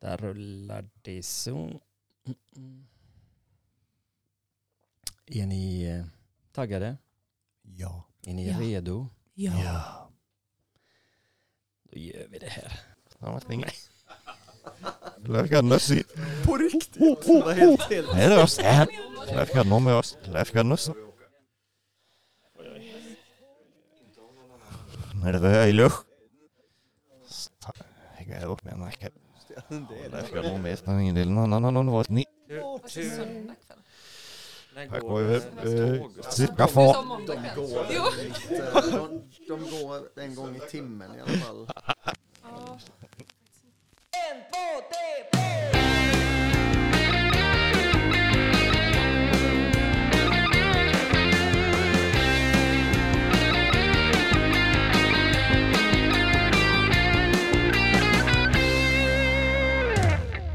Där rullar det så. Mm, mm. Är ni eh, taggade? Ja. Är ni Ja. redo? Ja. Då gör vi det här. Läkarnössi. På riktigt? Det var helt, helt... Hej då. Läkarnössi. Läkarnössi. När det var i luch. Jag är upp med en macka. Läkarnössi. Ingen del. Någon annan har varit ni. Tack och över. Cirka fart. De går, de, de går en gång i timmen i alla fall.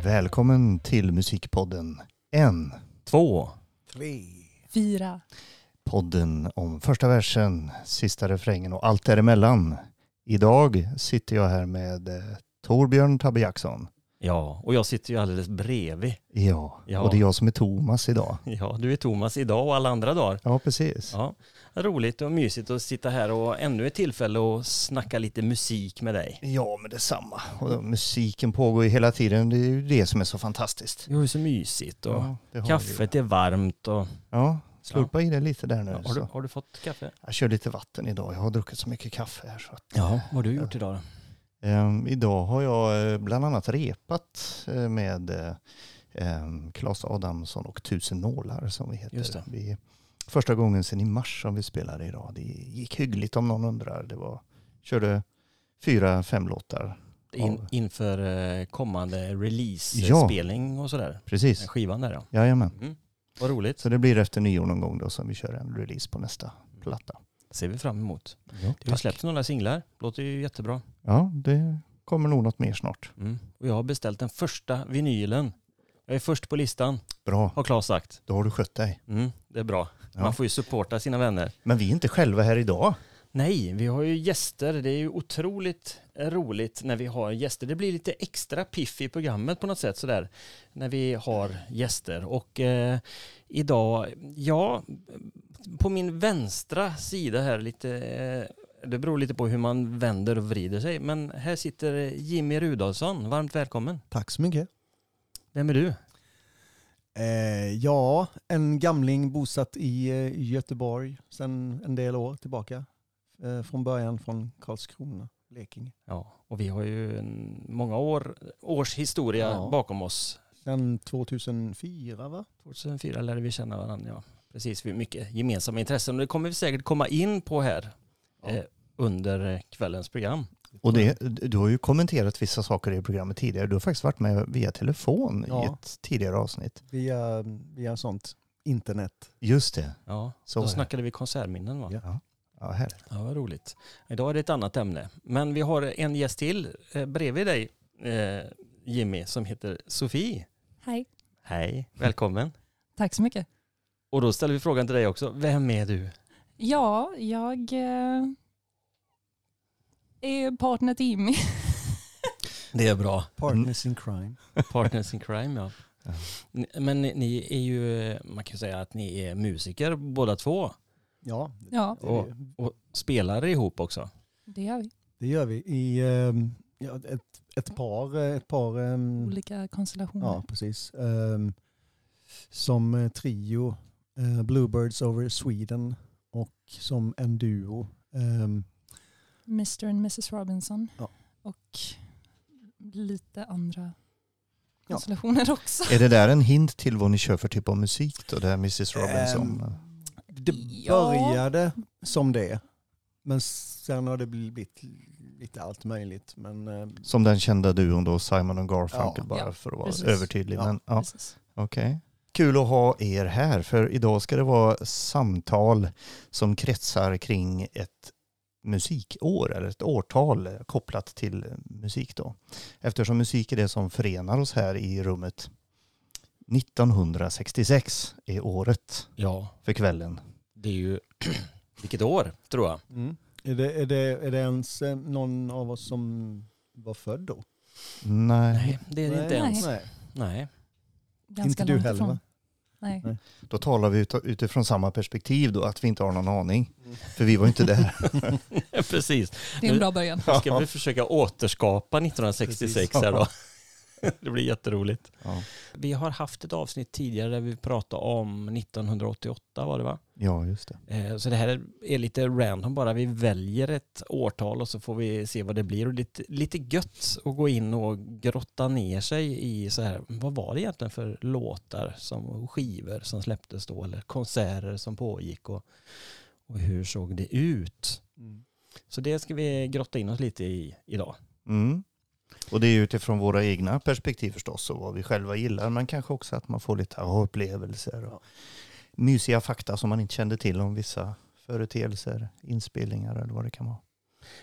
Välkommen till Musikpodden. En. Två. Tre. Fyra. Podden om första versen, sista refrängen och allt däremellan. Idag sitter jag här med eh, Torbjörn Tabbe Jackson. Ja, och jag sitter ju alldeles bredvid. Ja, Ja. och det är jag som är Thomas idag. Ja, du är Thomas idag och alla andra dagar. Ja, precis. Ja, roligt och mysigt att sitta här och ännu ett tillfälle att snacka lite musik med dig. Ja, men detsamma. Och musiken pågår ju hela tiden. Det är ju det som är så fantastiskt. Det är så mysigt och Ja, kaffet är varmt och... Ja, slurpa i det lite där nu. Ja, har, du, har du fått kaffe? Jag kör lite vatten idag. Jag har druckit så mycket kaffe här. Så att, Ja, vad har du gjort idag då? Ehm, idag har jag eh, bland annat repat eh, med eh, ehm, Claes Adamsson och Tusen nålar som vi heter. Just det. Vi, första gången sedan i mars som vi spelade idag. Det gick hyggligt om någon undrar. Det var, körde fyra, fem låtar. In, Ja. inför eh, kommande Ja. release-spelning och sådär. Precis. Skivan där ja. Jajamän. Mm. Vad roligt. Så det blir efter nyår någon gång då som vi kör en release på nästa platta. ser vi fram emot. Ja, Det har släppts några singlar. Låter ju jättebra. ja, det kommer nog något mer snart. Mm. Och jag har beställt den första vinylen. Jag är först på listan, Bra, har Claes sagt. då har du skött dig. Mm, det är bra. Ja. Man får ju supporta sina vänner. Men vi är inte själva här idag. Nej, vi har ju gäster. Det är ju otroligt roligt när vi har gäster. Det blir lite extra piff i programmet på något sätt sådär. När vi har gäster. Och eh, idag, ja, på min vänstra sida här lite, eh, det beror lite på hur man vänder och vrider sig. Men här sitter Jimmy Rudolfsson. Varmt välkommen. Tack så mycket. Vem är du? Eh, ja, en gamling bosatt i eh, Göteborg sedan en del år tillbaka. Eh, från början från Karlskrona, Blekinge. Ja, och vi har ju en, många år, års historia Ja. bakom oss. Sen 2004 va? 2004 lärde vi känna varandra, ja. Precis, vi har mycket gemensamma intressen och det kommer vi säkert komma in på här Ja. eh, under kvällens program. Och det, du har ju kommenterat vissa saker i programmet tidigare. Du har faktiskt varit med via telefon i Ja. ett tidigare avsnitt. Via, via sånt internet. Just det. Ja, Så då snackade vi konsertminnen va? Ja. Ja, härligt. Ja, vad roligt. Idag är det ett annat ämne. Men vi har en gäst till eh, bredvid dig, eh, Jimmy, som heter Sofie. Hej. Hej, välkommen. Tack så mycket. Och då ställer vi frågan till dig också. Vem är du? Ja, jag eh, är partner till Jimmy. Det är bra. Partners in crime. Partners in crime, ja. Men ni, ni är ju, man kan ju säga att ni är musiker båda två Ja, Ja, Och- och spelar ihop också. det gör vi. det gör vi i ehm, ja, ett, ett par, ett par ehm, Olika konstellationer. Ja, precis. Ehm, som trio, eh, Bluebirds over Sweden och som en duo. Ehm, Mr and Mrs Robinson. Ja. Och lite andra Ja. konstellationer också. Är det där en hint till vad ni kör för typ av musik då? Det här Mrs Robinson? Ehm, det Ja. började som det, men sen har det blivit lite allt möjligt. Men ehm, Som den kända duon då, Simon och Garfunkel Ja. bara Ja, för att vara precis. övertydlig. Ja. Men, ja, okej. Kul att ha er här för idag ska det vara samtal som kretsar kring ett musikår eller ett årtal kopplat till musik då. Eftersom musik är det som förenar oss här i rummet. 1966 är året Ja, för kvällen. det är ju, vilket år tror jag. mm. är, det, är, det, är det ens eh, någon av oss som var född då? Nej, Nej, det är det inte Nej. ens. Nej. Nej. Inte du heller ifrån. va? Nej. Nej. då talar vi ut- utifrån samma perspektiv då, att vi inte har någon aning. För vi var inte där. Precis. Det är en bra början. Nu ska vi försöka återskapa 1966 här då. Det blir jätteroligt. Ja, Vi har haft ett avsnitt tidigare där vi pratade om 1988 var det va? ja just det. Eh, Så det här är lite random bara. Vi väljer ett årtal och så får vi se vad det blir. Och lite, lite gött att gå in och grotta ner sig i så här, vad var det egentligen för låtar som, skivor som släpptes då eller konserter som pågick och, och hur såg det ut? Mm. Så det ska vi grotta in oss lite i idag. Mm. Och det är utifrån våra egna perspektiv förstås och vad vi själva gillar men kanske också att man får lite aha-upplevelser och mysiga fakta som man inte kände till om vissa företeelser, inspelningar eller vad det kan vara.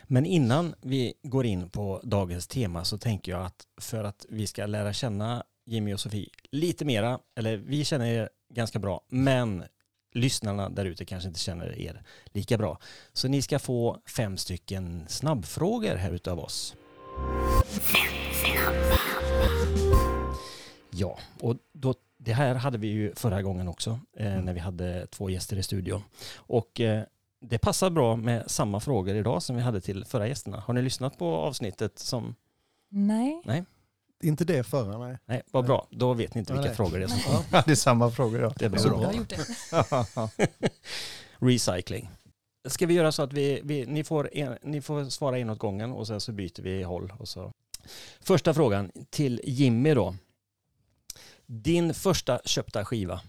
Men innan vi går in på dagens tema så tänker jag att för att vi ska lära känna Jimmy och Sofie lite mera, eller vi känner er ganska bra, men lyssnarna där ute kanske inte känner er lika bra. Så ni ska få fem stycken snabbfrågor här utav oss. Ja, och då, det här hade vi ju förra gången också eh, när vi hade två gäster i studion. Och eh, det passar bra med samma frågor idag som vi hade till förra gästerna. Har ni lyssnat på avsnittet som... Nej. Inte det förra, nej. Nej, vad bra. Då vet ni inte vilka Nej. frågor det är som Ja. Ja, det är samma frågor ja. Det är bra. Så Jag bra. har gjort det. Recycling. Ska vi göra så att vi, vi, ni, får en, ni får svara en åt gången och sen så byter vi håll. Och så. Första frågan till Jimmy då. Din första köpta skiva?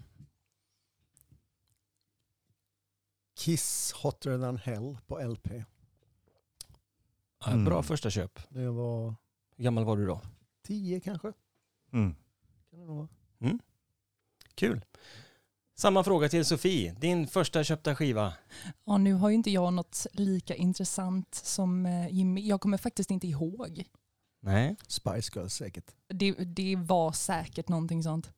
Kiss Hotter than Hell på LP. Mm. Bra första köp. Det var Hur gammal var du då? 10 kanske. Mm. Kan det nog vara. Kul. Samma fråga till Sofie. Din första köpta skiva? Ja, nu har ju inte jag något lika intressant som eh, Jimmy. Jag kommer faktiskt inte ihåg. Nej, Spice Girls säkert. Det, det var säkert någonting sånt.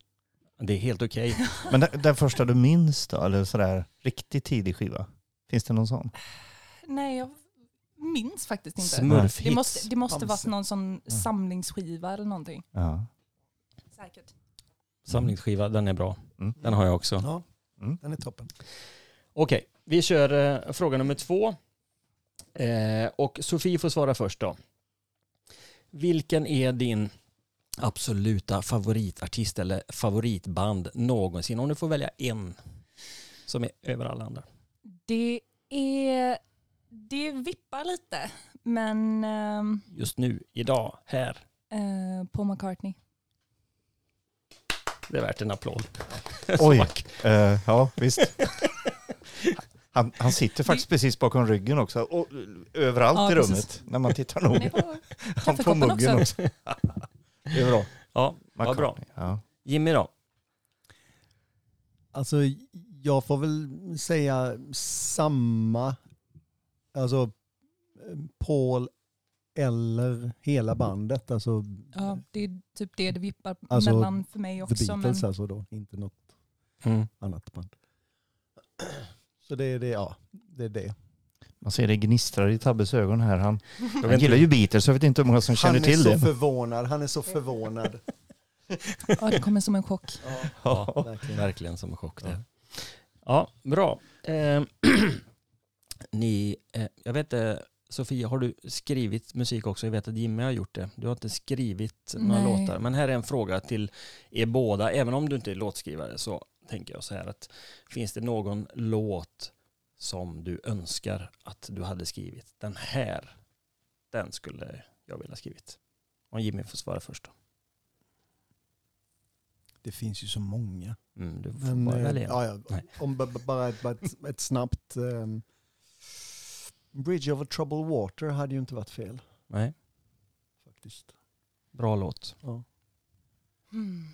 det är helt okej. Men den, den första du minns då, eller sådär riktigt tidig skiva? Finns det någon sån? Nej, jag minns faktiskt inte. Smurfhits. Det måste, det måste varit någon sån samlingsskiva eller någonting. Ja. Säkert. Samlingsskiva, den är bra. Mm. Den har jag också. Ja, Mm. den är toppen. Okej, vi kör eh, fråga nummer två. Eh, och Sofie får svara först då. Vilken är din absoluta favoritartist eller favoritband någonsin? Om du får välja en som är över alla andra. Det är... Det vippar lite, men ehm, Just nu, idag, här. eh, Paul McCartney. Det är värt en applåd. Oj, eh, ja visst. Han, han sitter faktiskt precis bakom ryggen också och överallt Ja, i precis. rummet när man tittar Nej, nog. på Han får muggen också. också. Det är bra. Ja, vad bra. Ja. Jimmy då? Alltså jag får väl säga samma, alltså eh, Paul eller hela bandet, alltså Ja, det är typ det det vippar Alltså, mellan för mig The också. Beatles Men alltså då, inte något Mm. annat band. Så det är det, ja, det är det. Man ser det gnistrar i Tabbes ögon här. Han, Jag han gillar ju Beatles så jag vet inte hur många som känner han är till så det. förvånad, han är så förvånad. ja, det kommer som en chock. Ja, verkligen. verkligen som en chock där. Ja, bra. Eh, ni, eh, jag vet inte, Sofia, har du skrivit musik också? Jag vet att Jimmy har gjort det. Du har inte skrivit några Nej. låtar. Men här är en fråga till er båda. Även om du inte är låtskrivare så tänker jag så här att finns det någon låt som du önskar att du hade skrivit? Den här, den skulle jag vilja ha skrivit. Om Jimmy får svara först då. Det finns ju så många. Mm, du får Men, bara eh, välja en. ja, ja, om bara ett, bara ett, ett snabbt ehm, Bridge over troubled water hade ju inte varit fel Nej, faktiskt. bra låt. Ja. Hmm.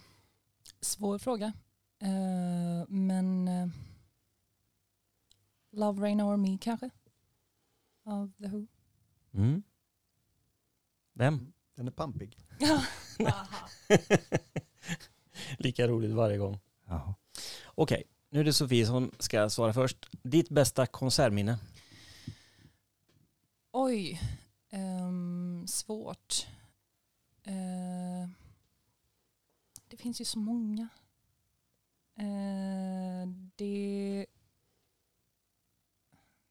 Svår fråga. Eh, men eh, Love Rain Over Me kanske? Av The Who. Mm. Vem? Den är pampig. Lika roligt varje gång. Okej, nu är det Sofie som ska svara först. Ditt bästa konsertminne? Oj, um, svårt. Uh, det finns ju så många. Uh, det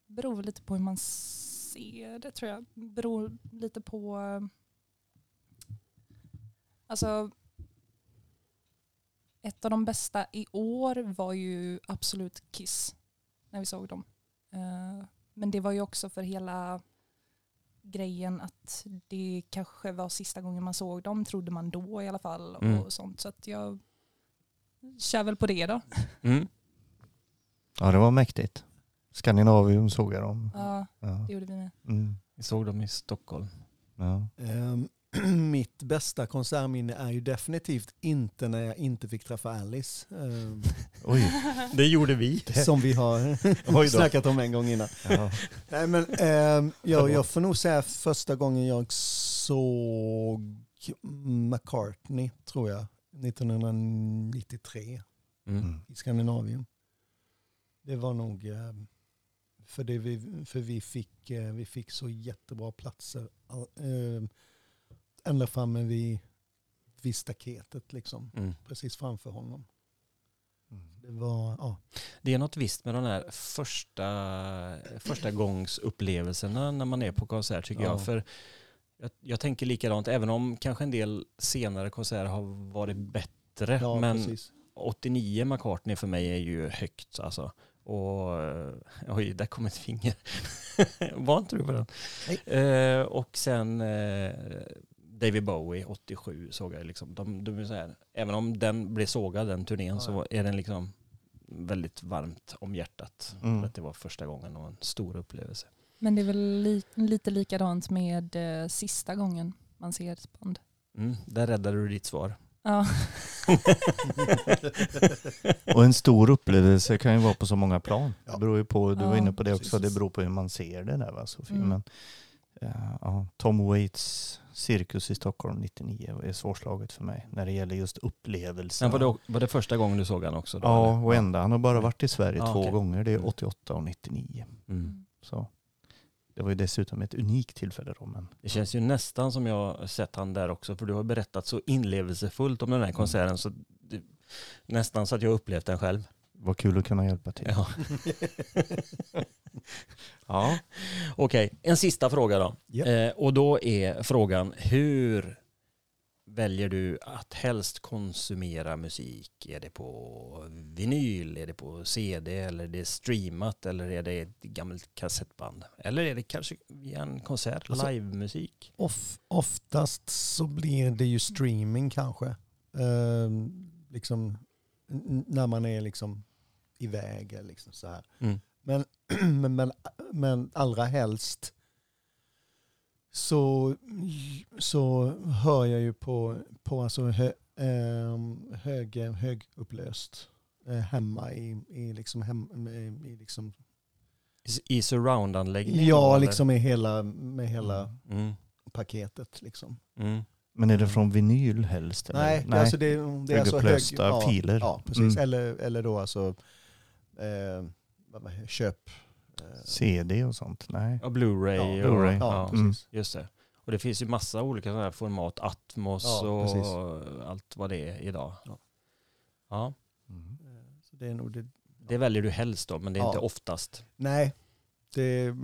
beror lite på hur man ser det tror jag. Beror lite på... Alltså, ett av de bästa i år var ju absolut Kiss när vi såg dem. Eh, men det var ju också för hela grejen att det kanske var sista gången man såg dem, trodde man då i alla fall. Mm. och sånt. Så att jag kör väl på det då. Mm. Ja, det var mäktigt. Skandinavium såg jag dem. Ja, Ja. det gjorde vi med. Mm. Vi såg dem i Stockholm. Ja. Ehm, mitt bästa konsertminne är ju definitivt inte när jag inte fick träffa Alice. ehm, Oj. Det gjorde vi. som vi har snackat om en gång innan. Ja. Nej, men, ehm, jag, jag får nog säga första gången jag såg McCartney, tror jag, 1993 Mm. Mm. i Skandinavien. Det var nog ehm, för, det vi, för vi, fick, eh, vi fick så jättebra platser all- ehm, ända framme vid, vid staketet, liksom, Mm. precis framför honom. Mm. Det var, ja. Det är något visst med de här första, första gångs upplevelserna när man är på konsert tycker Ja. jag. För jag, jag tänker likadant, även om kanske en del senare konserter har varit bättre. ja men precis. 89 McCartney för mig är ju högt alltså. Och oj, där kom ett finger. Var inte du på den? Eh, och sen eh, David Bowie 87 såg jag liksom. De, de är så här, även om den blev sågad den turnén Ja, så är den liksom väldigt varmt om hjärtat. Mm. För att det var första gången och en stor upplevelse. Men det är väl li lite likadant med eh, sista gången man ser ett band. Mm, där räddade du ditt svar. Ja, Och en stor upplevelse kan ju vara på så många plan. Ja. Det beror ju på, du var inne på det också, precis. det beror på hur man ser det där va Sofie. Mm. Men, eh, ja, Tom Waits Cirkus i Stockholm 99 är svårslaget för mig när det gäller just upplevelser. Men var, det, var det första gången du såg han också? Då, Ja, eller? och enda. Han har bara varit i Sverige Ja, två okej. gånger. Det är Mm. 88 och 99. Mm. Så. Det var ju dessutom ett unikt tillfälle då. Men, Det känns ju nästan som jag sett han där också, för du har berättat så inlevelsefullt om den här konserten, så det, nästan så att jag upplevt den själv. Vad kul att kunna hjälpa till. Ja. Ja. Okej, en sista fråga då. Ja. Eh, och då är frågan, hur väljer du att helst konsumera musik? Är det på vinyl, är det på CD eller är det streamat eller är det ett gammalt kassettband? Eller är det kanske via en konsert, Alltså- livemusik? Of, oftast så blir det ju streaming kanske. Ehm, liksom, när man är liksom iväg. eller Liksom så här. Mm. Men, men, men, men allra helst så, så hör jag ju på, på alltså hö, ehm, hög, högupplöst eh, hemma i, i, liksom hem, i, i liksom, I, i surround-anläggning? då, ja, eller? liksom med hela, med hela Mm. paketet. Liksom. Mm. Men är det från vinyl helst? Eller? Nej, det är Alltså det, det är alltså hög, Högupplösta ja, filer. Ja, precis. Mm. Eller, eller då alltså eh, köp. Eh, CD och sånt? Nej. Ja, Blu-ray. Ja, och, Blu-ray. ja, ja, Mm. precis. Just det. Och det finns ju massa olika sådana här format, Atmos Ja, och precis. allt vad det är idag. Ja. Ja. Mm. Eh, Så det är nog det. Det väljer du helst då, men det är Ja. inte oftast. Nej, det,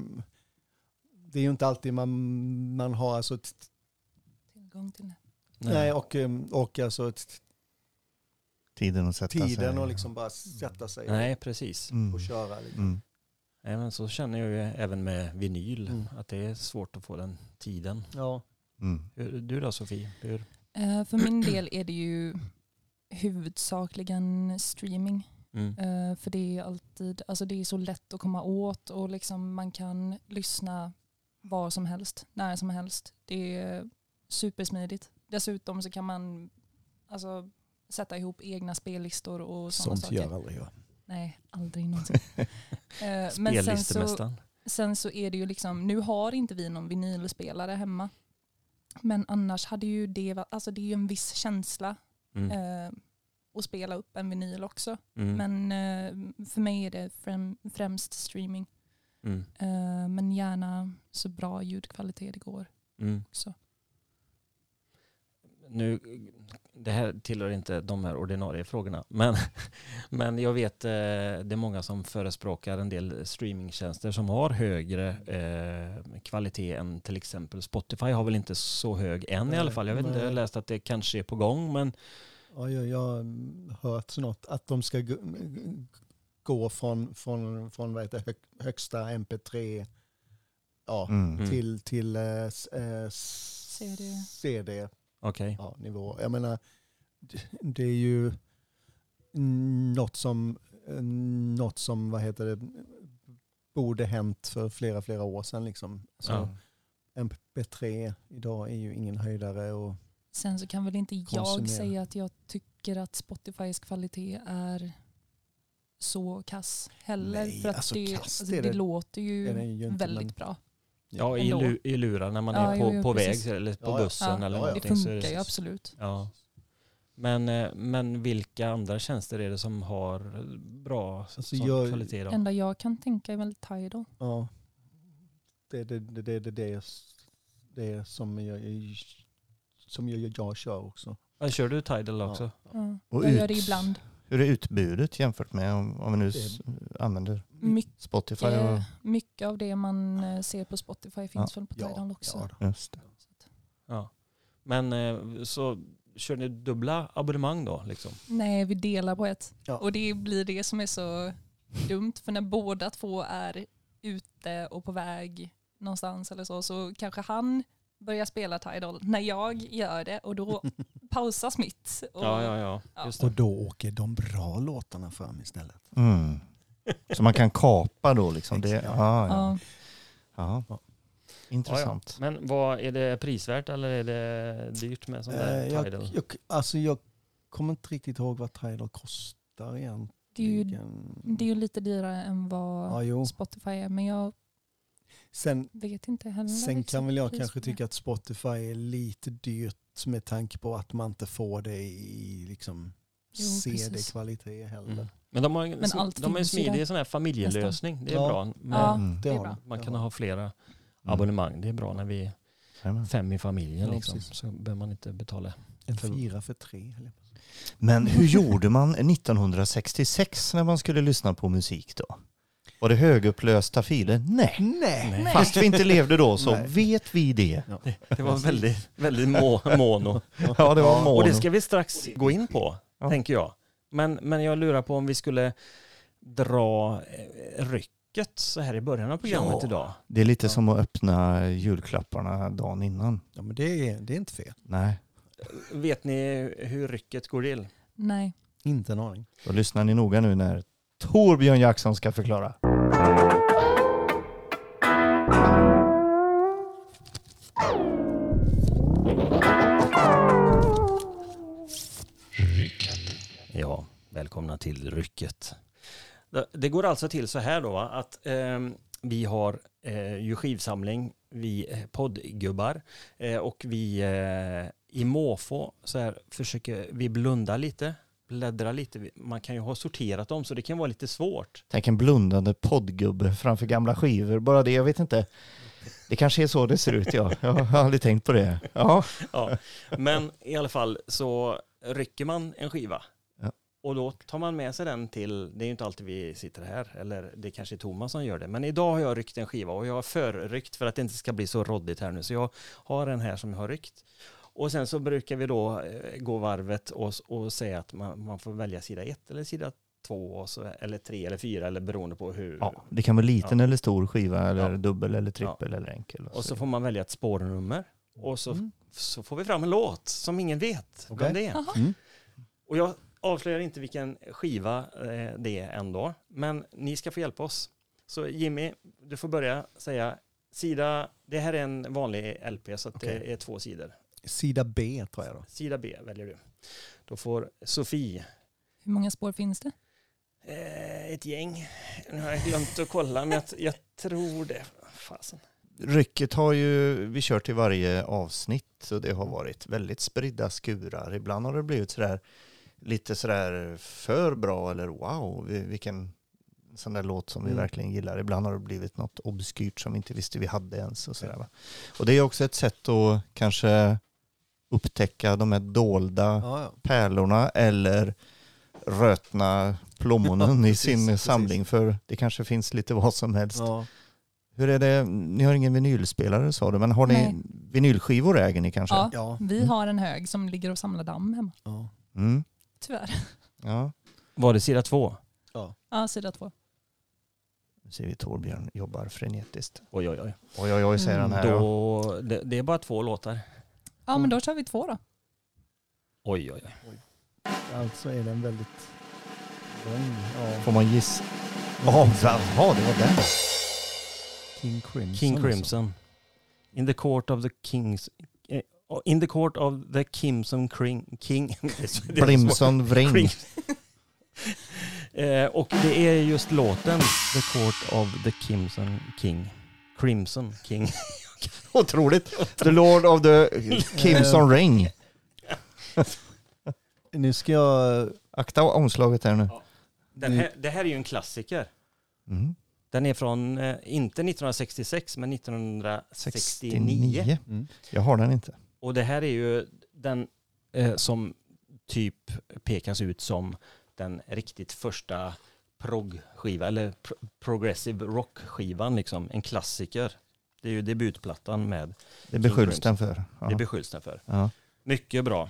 det är ju inte alltid man, man har alltså, tillgång till det. nej, och, eh, och alltså Tiden att sätta sig. tiden och liksom bara sätta sig Nej, precis. Mm. och köra. Liksom. Mm. Nej, men så känner jag ju även med vinyl, Mm. att det är svårt att få den tiden. Ja. Mm. Hur- Du då Sofie? Hur? Eh, för min del är det ju huvudsakligen streaming. Mm. Eh, för det är alltid, alltså det är så lätt att komma åt och liksom man kan lyssna var som helst, när som helst. Det är supersmidigt. Dessutom så kan man alltså, sätta ihop egna spellistor och sådana Sånt saker. gör aldrig jag. Nej, aldrig någonsin. Eh, men sen så, Spellistemästaren. sen så är det ju liksom, nu har inte vi någon vinylspelare hemma. Men annars hade ju det, va- alltså det är ju en viss känsla Mm. eh, att spela upp en vinyl också. Mm. Men eh, för mig är det främ, främst streaming. Mm. Eh, men gärna så bra ljudkvalitet det går Mm. också. nu, det här tillhör inte de här ordinarie frågorna, men, men jag vet eh, det är många som förespråkar en del streamingtjänster som har högre eh, kvalitet än till exempel Spotify har väl inte så hög än i alla fall. Jag vet inte, jag har Nej. läst att det kanske är på gång, men Ja, jag, jag har hört något att de ska gå, från, från, från vad heter, högsta MP3 ja, Mm. Mm. till, till eh, eh, CD. CD okej. ja, nivå. Jag menar, det- är ju något som, något som vad heter det, borde hänt för flera, flera år sedan. Liksom. Så Ja. MP3 idag är ju ingen höjdare. Och, Sen så kan väl inte jag Konsumera. säga att jag tycker att Spotifys kvalitet är så kass heller. Nej, för att alltså det, kass, alltså, det det, det- låter ju ju väldigt men- bra. Ja, i, lu, i lurar när man Ja, är på, jo, på väg eller på Ja, ja. bussen Ja, eller ja, ja. Det funkar ju absolut. Ja. Men, eh, men vilka andra tjänster är det som har bra Alltså, sån jag- kvalitet? Då? enda jag kan tänka är väl Tidal. Ja, det är det, det, det, det, det, det som jag, som jag, jag kör också. Ja, kör du Tidal också? Ja. Och Jag gör ut- det ibland. Hur är utbudet jämfört med om, om vi nu använder Mycket, Spotify? Och, mycket av det man eh, ser på Spotify finns väl på Ja, Tidal också. ja, Ja. Men eh, så kör ni dubbla abonnemang då? Liksom? Nej, vi delar på ett. Ja. Och det blir det som är så dumt. För när båda två är ute och på väg någonstans eller så, så kanske han börjar spela Tidal när jag gör det och då pausas mitt. Och, Ja, ja, ja. Ja. Just Och då åker de bra låtarna fram istället. Mm. Så man kan kapa då liksom? Det, Exakt. ja, ja. Ja. ja. Intressant. Men vad, är det prisvärt eller är det dyrt med sån där Eh, jag, Tidal? jag, alltså jag kommer inte riktigt ihåg vad Tidal kostar egentligen. Det, är ju, det är ju lite dyrare än vad. Spotify är, men jag Sen, vet inte heller. sen kan väl jag kanske tycka att Spotify är lite dyrt med tanke på att man inte får det i liksom. CD-kvalitet heller. Mm. Men de har, ju- Men allt de ju smidig sån här familjelösning. Det är Ja. bra. Men Ja, det är bra. Man kan ha flera Mm. abonnemang. Det är bra när vi är fem i familjen. Ja, liksom. Så behöver man inte betala. En fyra för tre. eller? Men hur gjorde man 1966 när man skulle lyssna på musik då? Var det högupplösta filer? Nej. Nej. Nej. Fast vi inte levde då så Nej. vet vi det. Det var väldigt, väldigt må, mono. Ja, det var mono. Och det ska vi strax gå in på, Ja. tänker jag. Men, men jag lurar på om vi skulle dra eh, rycket så här i början av programmet Ja. idag. Det är lite Ja. som att öppna julklapparna dagen innan. Ja, men det är, det är inte fel. Nej, Vet ni hur rycket går till? Nej. Inte en aning. då lyssnar ni noga nu när Torbjörn Jackson ska förklara. Ja, välkomna till rycket. Det, går alltså till så här då va, att eh, vi har eh, ju skivsamling, vi eh, poddgubbar eh, och vi eh, i måfå så här försöker vi blunda lite, bläddra lite. Man kan ju ha sorterat dem så det kan vara lite svårt. Tänk en blundande poddgubbe framför gamla skivor. Bara det, jag vet inte. Det kanske är så det ser ut, ja. Jag har aldrig tänkt på det. Ja, Ja. Men i alla fall så rycker man en skiva. Ja. Och då tar man med sig den till, det är ju inte alltid vi sitter här, eller det kanske är Thomas som gör det. Men idag har jag ryckt en skiva och jag har förryckt för att det inte ska bli så roddigt här nu. Så jag har en här som jag har ryckt. Och sen så brukar vi då eh, gå varvet och, och säga att man, man får välja sida ett eller sida två, och så, eller tre eller fyra, eller beroende på hur. ja. Det kan vara liten Ja. eller stor skiva eller Ja. dubbel eller trippel eller enkel. Och så får man välja ett spårnummer. Och så, Mm. så får vi fram en låt som ingen vet Okej. vem det är. Mm. Och jag avslöjar inte vilken skiva eh, det är ändå, men ni ska få hjälpa oss. Så Jimmy, du får börja säga sida, det här är en vanlig LP så att Okej. det är två sidor. Sida B tror jag då. Sida B väljer du. Då får Sofie Hur många spår finns det? eh, ett gäng. Nu har jag glömt att kolla, men jag, jag tror det. Fasen. Rycket har ju vi kört i varje avsnitt och det har varit väldigt spridda skurar. Ibland har det blivit sådär lite sådär för bra eller wow, vi- vilken sån där låt som vi Mm. verkligen gillar. Ibland har det blivit något obskyrt som vi inte visste vi hade ens och sådär va. Och det är också ett sätt att kanske upptäcka de här dolda Ja, ja. pärlorna eller rötna plommonen Ja, i sin precis. samling för det kanske finns lite vad som helst. ja. Hur är det, ni har ingen vinylspelare sa du, men har ni Nej. vinylskivor äger ni kanske? Ja, ja. vi Mm. har en hög som ligger och samlar damm hemma. ja. Mm. Tyvärr. Ja, Var det sida två? Ja, sida två. nu ser vi Torbjörn jobbar frenetiskt. Oj, oj, oj. Oj, oj, oj, säger han här. ja. Då, det, det är bara två låtar. Ja, men då kör vi två då. Oj, oj, oj. Alltså är den väldigt lång. Ja. Får man gissa? Jaha, det var den. King Crimson. King alltså. Crimson. In the court of the kings... eh, In the court of the Kimson Kring... King... Brimson Vring. Kring. Eh, och det är just låten The Court of the Kimson King. Crimson King. Otroligt. The Lord of the Kimson Ring. Nu ska jag... Akta omslaget här nu. Den här, det här är ju en klassiker. Mm. Den är från, eh, inte 1966, men 1969. 69. Mm. Jag har den inte. Och det här är ju den eh, som typ pekas ut som den riktigt första prog-skiva, eller pro- progressive rock-skivan, liksom. en klassiker. Det är ju debutplattan med, Det beskylls den för. Ja. det beskylls den för. Ja. Mycket bra.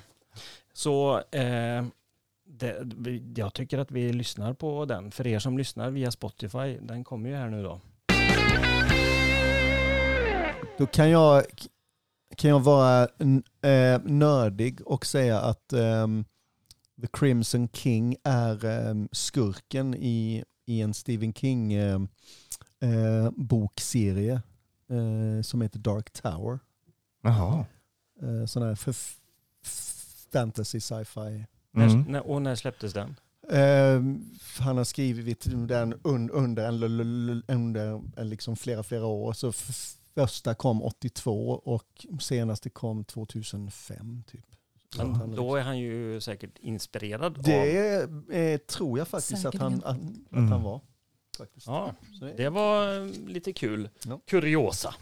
Så eh, det, jag tycker att vi lyssnar på den. För er som lyssnar via Spotify, den kommer ju här nu då. Då kan jag, kan jag vara eh, nördig och säga att ehm, The Crimson King är ehm, skurken i, i en Stephen King ehm, eh, bokserie eh, som heter Dark Tower. Jaha. Eh, sån här för fantasy sci-fi. Mm. när, och när släpptes den? Ehm, han har skrivit den un, under, en, under en liksom flera, flera år. Så första kom 82 och senaste kom 2005 typ. Han då är han ju säkert inspirerad av... Det eh, tror jag faktiskt att han, att, att Mm. han var. Faktiskt. Ja, det var eh, lite kul. Ja. Kuriosa.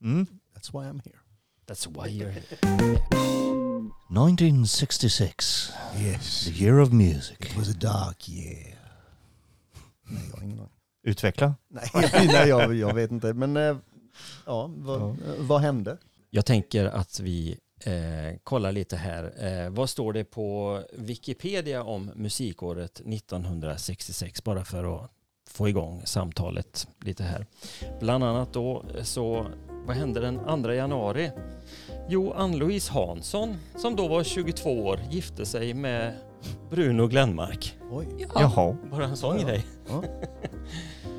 Mm. that's why I'm here. That's why you're here. 1966. Yes, The year of music. it was a dark year. Nej, jag har ingen aning. Utveckla. Nej, nej jag, jag vet inte. Men eh, ja, vad, Ja. eh, vad hände? Jag tänker att vi eh, kollar lite här. Eh, vad står det på Wikipedia om musikåret 1966? Bara för att få igång samtalet lite här. Bland annat då så, vad hände den 2 januari? Jo, Ann-Louise Hansson, som då var 22 år, gifte sig med Bruno Glenmark. Oj. Ja, Jaha. Bara en sån Ja, ja. grej.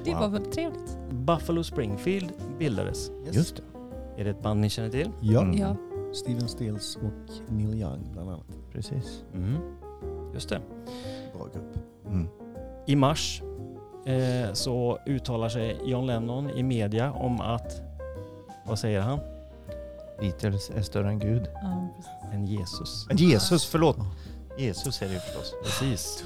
det var väl trevligt. Buffalo Springfield bildades. Yes. Just det. Är det ett band ni känner till? Ja, Mm. Ja. Steven Stills och Neil Young bland annat. Precis. Mm. Just det. Bra grupp. Mm. I mars eh, så uttalar sig John Lennon i media om att, vad säger han? Beatles är större än Gud. Ja. En Jesus. Jesus, förlåt. Jesus är det ju förstås. Precis.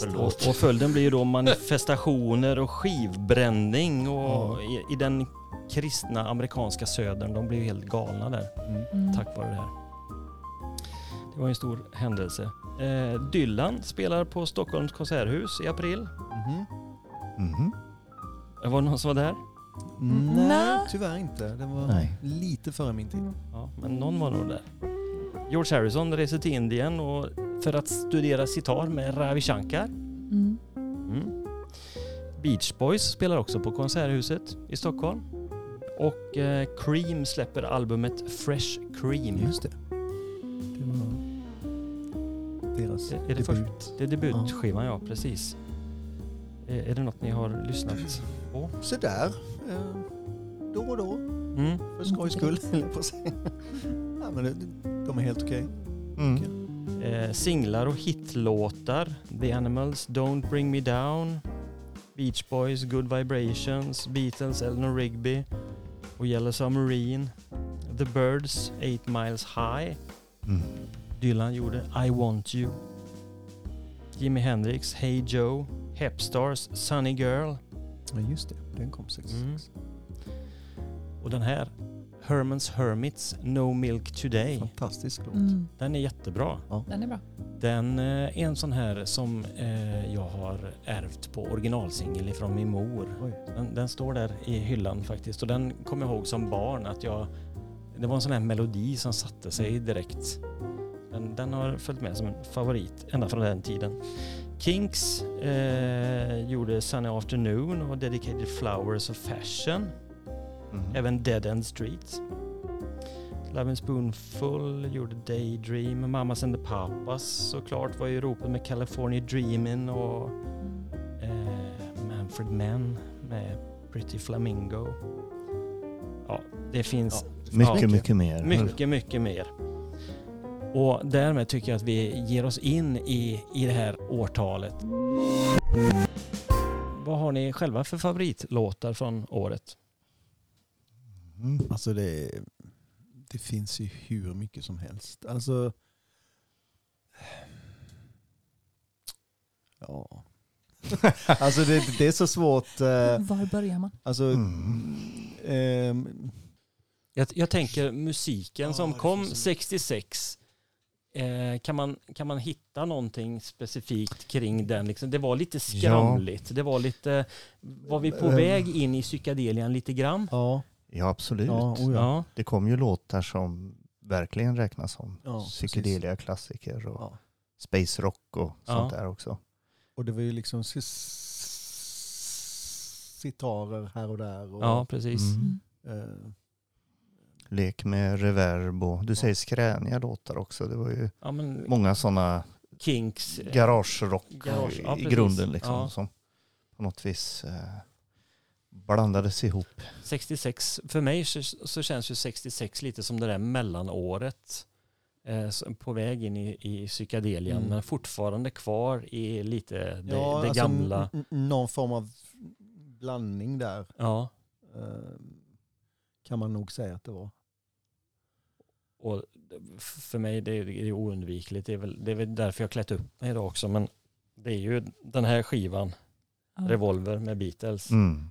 Förlåt. Och, och följden blir ju då manifestationer och skivbränning och i, i den kristna amerikanska södern, de blir ju helt galna där Mm. Mm. tack vare det här. Det var en stor händelse. Eh, Dylan spelar på Stockholms konserthus i april. Mhm. Mhm. Var det någon som var där? Nej, Nej. tyvärr inte. Det var Nej. lite före min tid. Ja, men någon var nog där. George Harrison reser till Indien och för att studera sitar med Ravi Shankar. Mm. Mm. Beach Boys spelar också på Konserthuset i Stockholm. Och eh, Cream släpper albumet Fresh Cream. Just det. Det var deras Det- är det debut. Det är debutskivan, ja precis. Eh, Är det något ni har lyssnat på? Så där. Eh, då och då. Mm. För skojs skull, på ja, men det, de är helt okej. Mm. Eh, singlar och hitlåtar. The Animals, Don't Bring Me Down. Beach Boys, Good Vibrations. Beatles, Eleanor Rigby. Och Yellow Submarine. The Birds, Eight Miles High. Mm. Dylan gjorde I Want You. Jimi Hendrix, Hey Joe. Hepstars, Sunny Girl. Ja, just det. Den kom 66. Mm. Och den här Herman's Hermits No Milk Today. Fantastisk låt. Mm. Den är jättebra. Den är bra. Den eh, är en sån här som eh, jag har ärvt på originalsingel ifrån min mor. Den, den står där i hyllan faktiskt och den kommer jag ihåg som barn att jag det var en sån här melodi som satte sig direkt. Den, den har följt med som en favorit ända från den tiden. Kinks eh, gjorde Sunny Afternoon och Dedicated Flowers of Fashion. Mm. Även Dead End Street. Love and Spoonful gjorde Daydream. Mamas and the Papas såklart var i ropet med California Dreamin' och eh, Manfred Mann med Pretty Flamingo. Ja, det finns Mycket, ja, mycket mer. mycket, mycket mer. Och därmed tycker jag att vi ger oss in i, i det här årtalet. Vad har ni själva för favoritlåtar från året? Mm. Alltså det, det finns ju hur mycket som helst. Alltså... Ja. alltså det, det är så svårt. eh, Var börjar man? Alltså, Mm. ehm, Jag, jag tänker musiken Ja, som kom finns så- 66. Eh, kan, man, kan man hitta någonting specifikt kring den? Liksom, det var lite skramligt. Det var lite... Var vi på Ehm. väg in i psykedelian lite grann? ja. Ja, absolut. Ja, oh ja. Ja. Det kom ju låtar som verkligen räknas som Ja, psykedelia klassiker och Ja. space rock och Ja. sånt där också. Och det var ju liksom citarer här och där. Och, ja, precis. Mm. eh, Lek med reverb och du säger skräniga låtar också. Det var ju Ja, men många sådana Kinks... eh, garagerock Garage, ja, i grunden liksom Ja. som på något vis eh, blandades ihop. 66, för mig så, så känns ju 66 lite som det där mellanåret. Eh, på väg in i, i psykedelian Mm. men fortfarande kvar i lite det, ja, det alltså, gamla. någon form av blandning där. Ja, eh, kan man nog säga att det var. och för mig det är det är oundvikligt. Det är, väl, det är väl därför jag klätt upp mig idag också. Men det är ju den här skivan, Ja, Revolver med Beatles. Mm.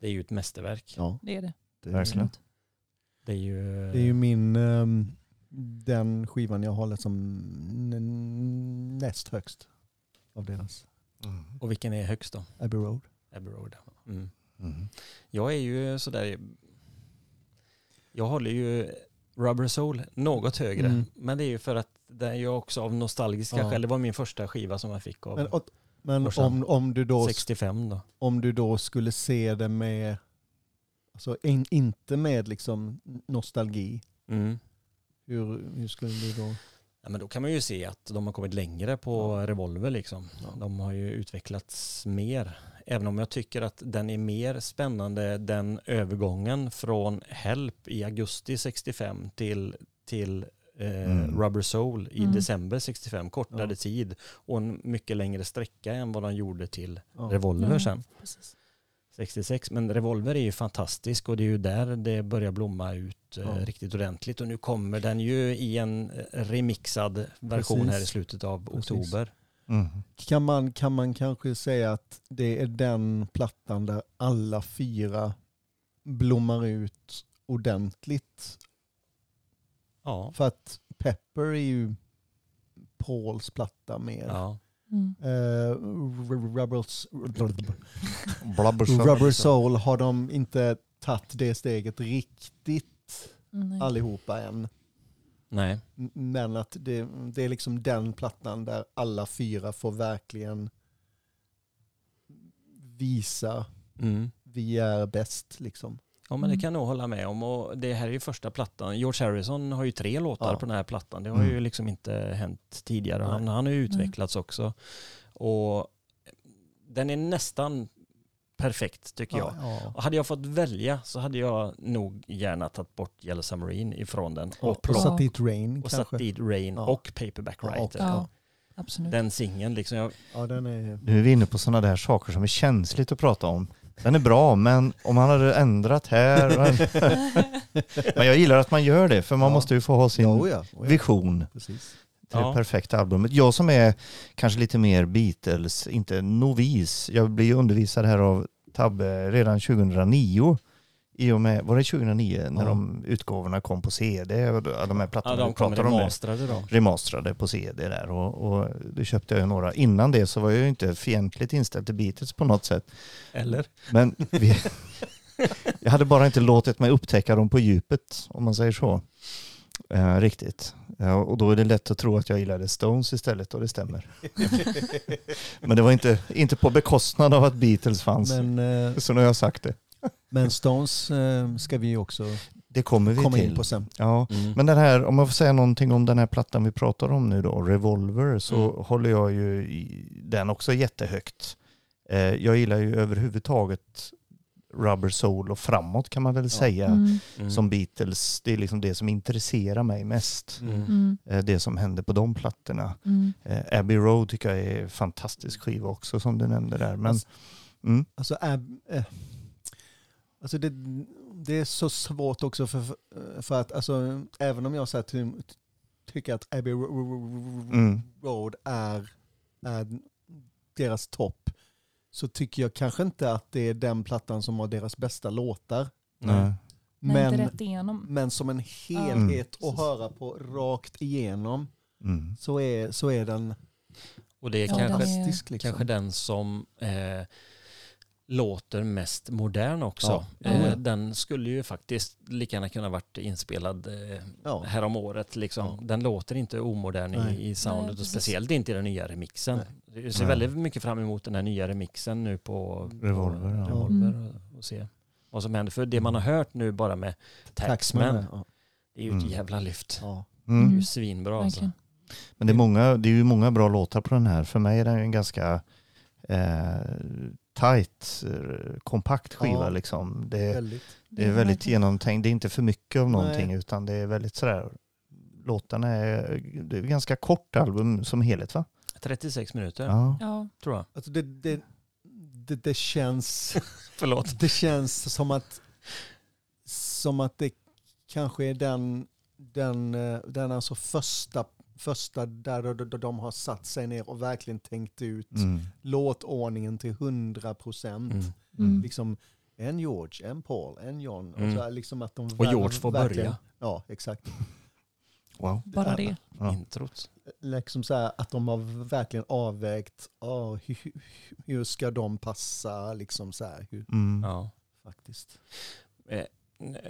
Det är ju ett mästerverk. Ja, det är det. det, Verkligen. Det är ju... det är ju min, ehm, den skivan jag håller som n- näst högst av deras. Mm. Och vilken är högst då? Abbey Road. Abbey Road. Mm. Mm. Jag är ju sådär... Jag håller ju Rubber Soul något högre. Mm. Men det är ju för att det är ju också av nostalgiska Ja. skäl. Det var min första skiva som jag fick av Men, och, men om, om, du då, 65 då. om du då skulle se det med, alltså in, inte med liksom nostalgi, Mm. hur, hur skulle du då? Ja, men då kan man ju se att de har kommit längre på Revolver liksom. Ja. De har ju utvecklats mer. Även om jag tycker att den är mer spännande den övergången från Help i augusti 65 till, till eh, Mm. Rubber Soul i Mm. december 65. Kortare Ja. tid och en mycket längre sträcka än vad de gjorde till Ja. Revolver Ja, sen. Precis. 66. Men Revolver är ju fantastisk och det är ju där det börjar blomma ut eh, Ja. riktigt ordentligt. Och nu kommer den ju i en eh, remixad version Precis. här i slutet av Precis. oktober. Mm. Kan man, kan man kanske säga att det är den plattan där alla fyra blommar ut ordentligt? Ja. För att Pepper är ju Pauls platta mer. ja. Mm. R- Rubber, Soul. Rubber Soul har de inte tagit det steget riktigt Nej. allihopa än. Nej. Men att det, det är liksom den plattan där alla fyra får verkligen visa Mm. vi är bäst liksom. Ja men det Mm. kan jag nog hålla med om och det här är ju första plattan. George Harrison har ju tre låtar Ja. på den här plattan. Det har Mm. ju liksom inte hänt tidigare. Nej. Han, han har ju utvecklats också. Och den är nästan perfekt tycker jag. Ja, Och hade jag fått välja så hade jag nog gärna tagit bort Yellow Submarine ifrån den och, Och, satt dit Rain och kanske. satt dit Rain Ja. och Paperback Writer. Ja, absolut. Den singeln liksom. Jag, Ja, den är... Nu är vi inne på sådana där saker som är känsligt att prata om. Den är bra, men om man hade ändrat här. Men jag gillar att man gör det, för man Ja. måste ju få ha sin Ja, oh ja, oh ja. vision Precis. Till Ja. det perfekta albumet. Jag som är kanske lite mer Beatles, inte novis. Jag blir ju undervisad här av Tabbe redan 2009 I och med, var det 2009 när Ja. de utgåvorna kom på CD? och De här Ja, plattorna de vi kom pratar om remasterade då. Remasterade på CD där och, och det köpte jag ju några. Innan det så var jag ju inte fientligt inställd till Beatles på något sätt. Eller? Men vi, jag hade bara inte låtit mig upptäcka dem på djupet om man säger så. Eh, riktigt. Ja, och då är det lätt att tro att jag gillade Stones istället och det stämmer. Men det var inte, inte på bekostnad av att Beatles fanns. Men, eh, Så nu har jag sagt det. men Stones eh, ska vi också Det kommer vi komma till. in på sen. Ja, Mm. men den här, om jag får säga någonting om den här plattan vi pratar om nu då, Revolver, så Mm. håller jag ju den också jättehögt. Eh, jag gillar ju överhuvudtaget Rubber Soul och framåt kan man väl säga. Mm. Mm. Som Beatles, det är liksom det som intresserar mig mest. Mm. Mm. Eh, det som händer på de plattorna. Mm. Eh, Abbey Road tycker jag är en fantastisk skiva också som du nämnde där. Men, Alltså- mm, Alltså, Ab, eh, alltså det, det är så svårt också för, för att alltså, även om jag så ty, tycker att Abbey Ro- Ro- Mm. Road är, är deras topp så tycker jag kanske inte att det är den plattan som har deras bästa låtar. Nej. nej. Nej, inte Men, rätt igenom. men som en helhet att höra på rakt igenom Mm. så är, så är den Och det är Ja, kanske, den är-. Liksom. kanske den som eh, låter mest modern också. Ja. Eh, Ja. den skulle ju faktiskt lika gärna kunna varit inspelad eh, Ja. här om året. Liksom. Ja. Den låter inte omodern Nej. i, i soundet Nej, och speciellt inte i den nya remixen. Jag ser Nej. väldigt mycket fram emot den här nya remixen nu på Revolver, på ja. Revolver Mm. och, och se vad som händer. För det man har hört nu bara med Taxman, det är ju ett Mm. jävla lyft. Ja. Det är Mm. ju svinbra alltså. Men det är, många, det är ju många bra låtar på den här. För mig är den en ganska eh, tight, eh, kompakt skiva. Ja. Liksom. Det, Väldigt. det är väldigt genomtänkt. Det är inte för mycket av någonting Nej. utan det är väldigt sådär. Låtarna är, det är ett ganska kort album som helhet va? 36 minuter Ja. Ja, tror jag. Alltså det, det, det, det känns... Förlåt. Det känns som att, som att det kanske är den, den, eh, den alltså första, första där de, de, de har satt sig ner och verkligen tänkt ut Mm. låtordningen till 100 procent. Mm. Mm. Liksom en George, en Paul, en John. Mm. Och, så här, liksom att de Och George får börja. Ja, exakt. Wow. bara det. Ja. Introt. Liksom så här, att de har verkligen avvägt ah, hur, hur ska de passa. Liksom så här, hur, Mm. Ja. faktiskt.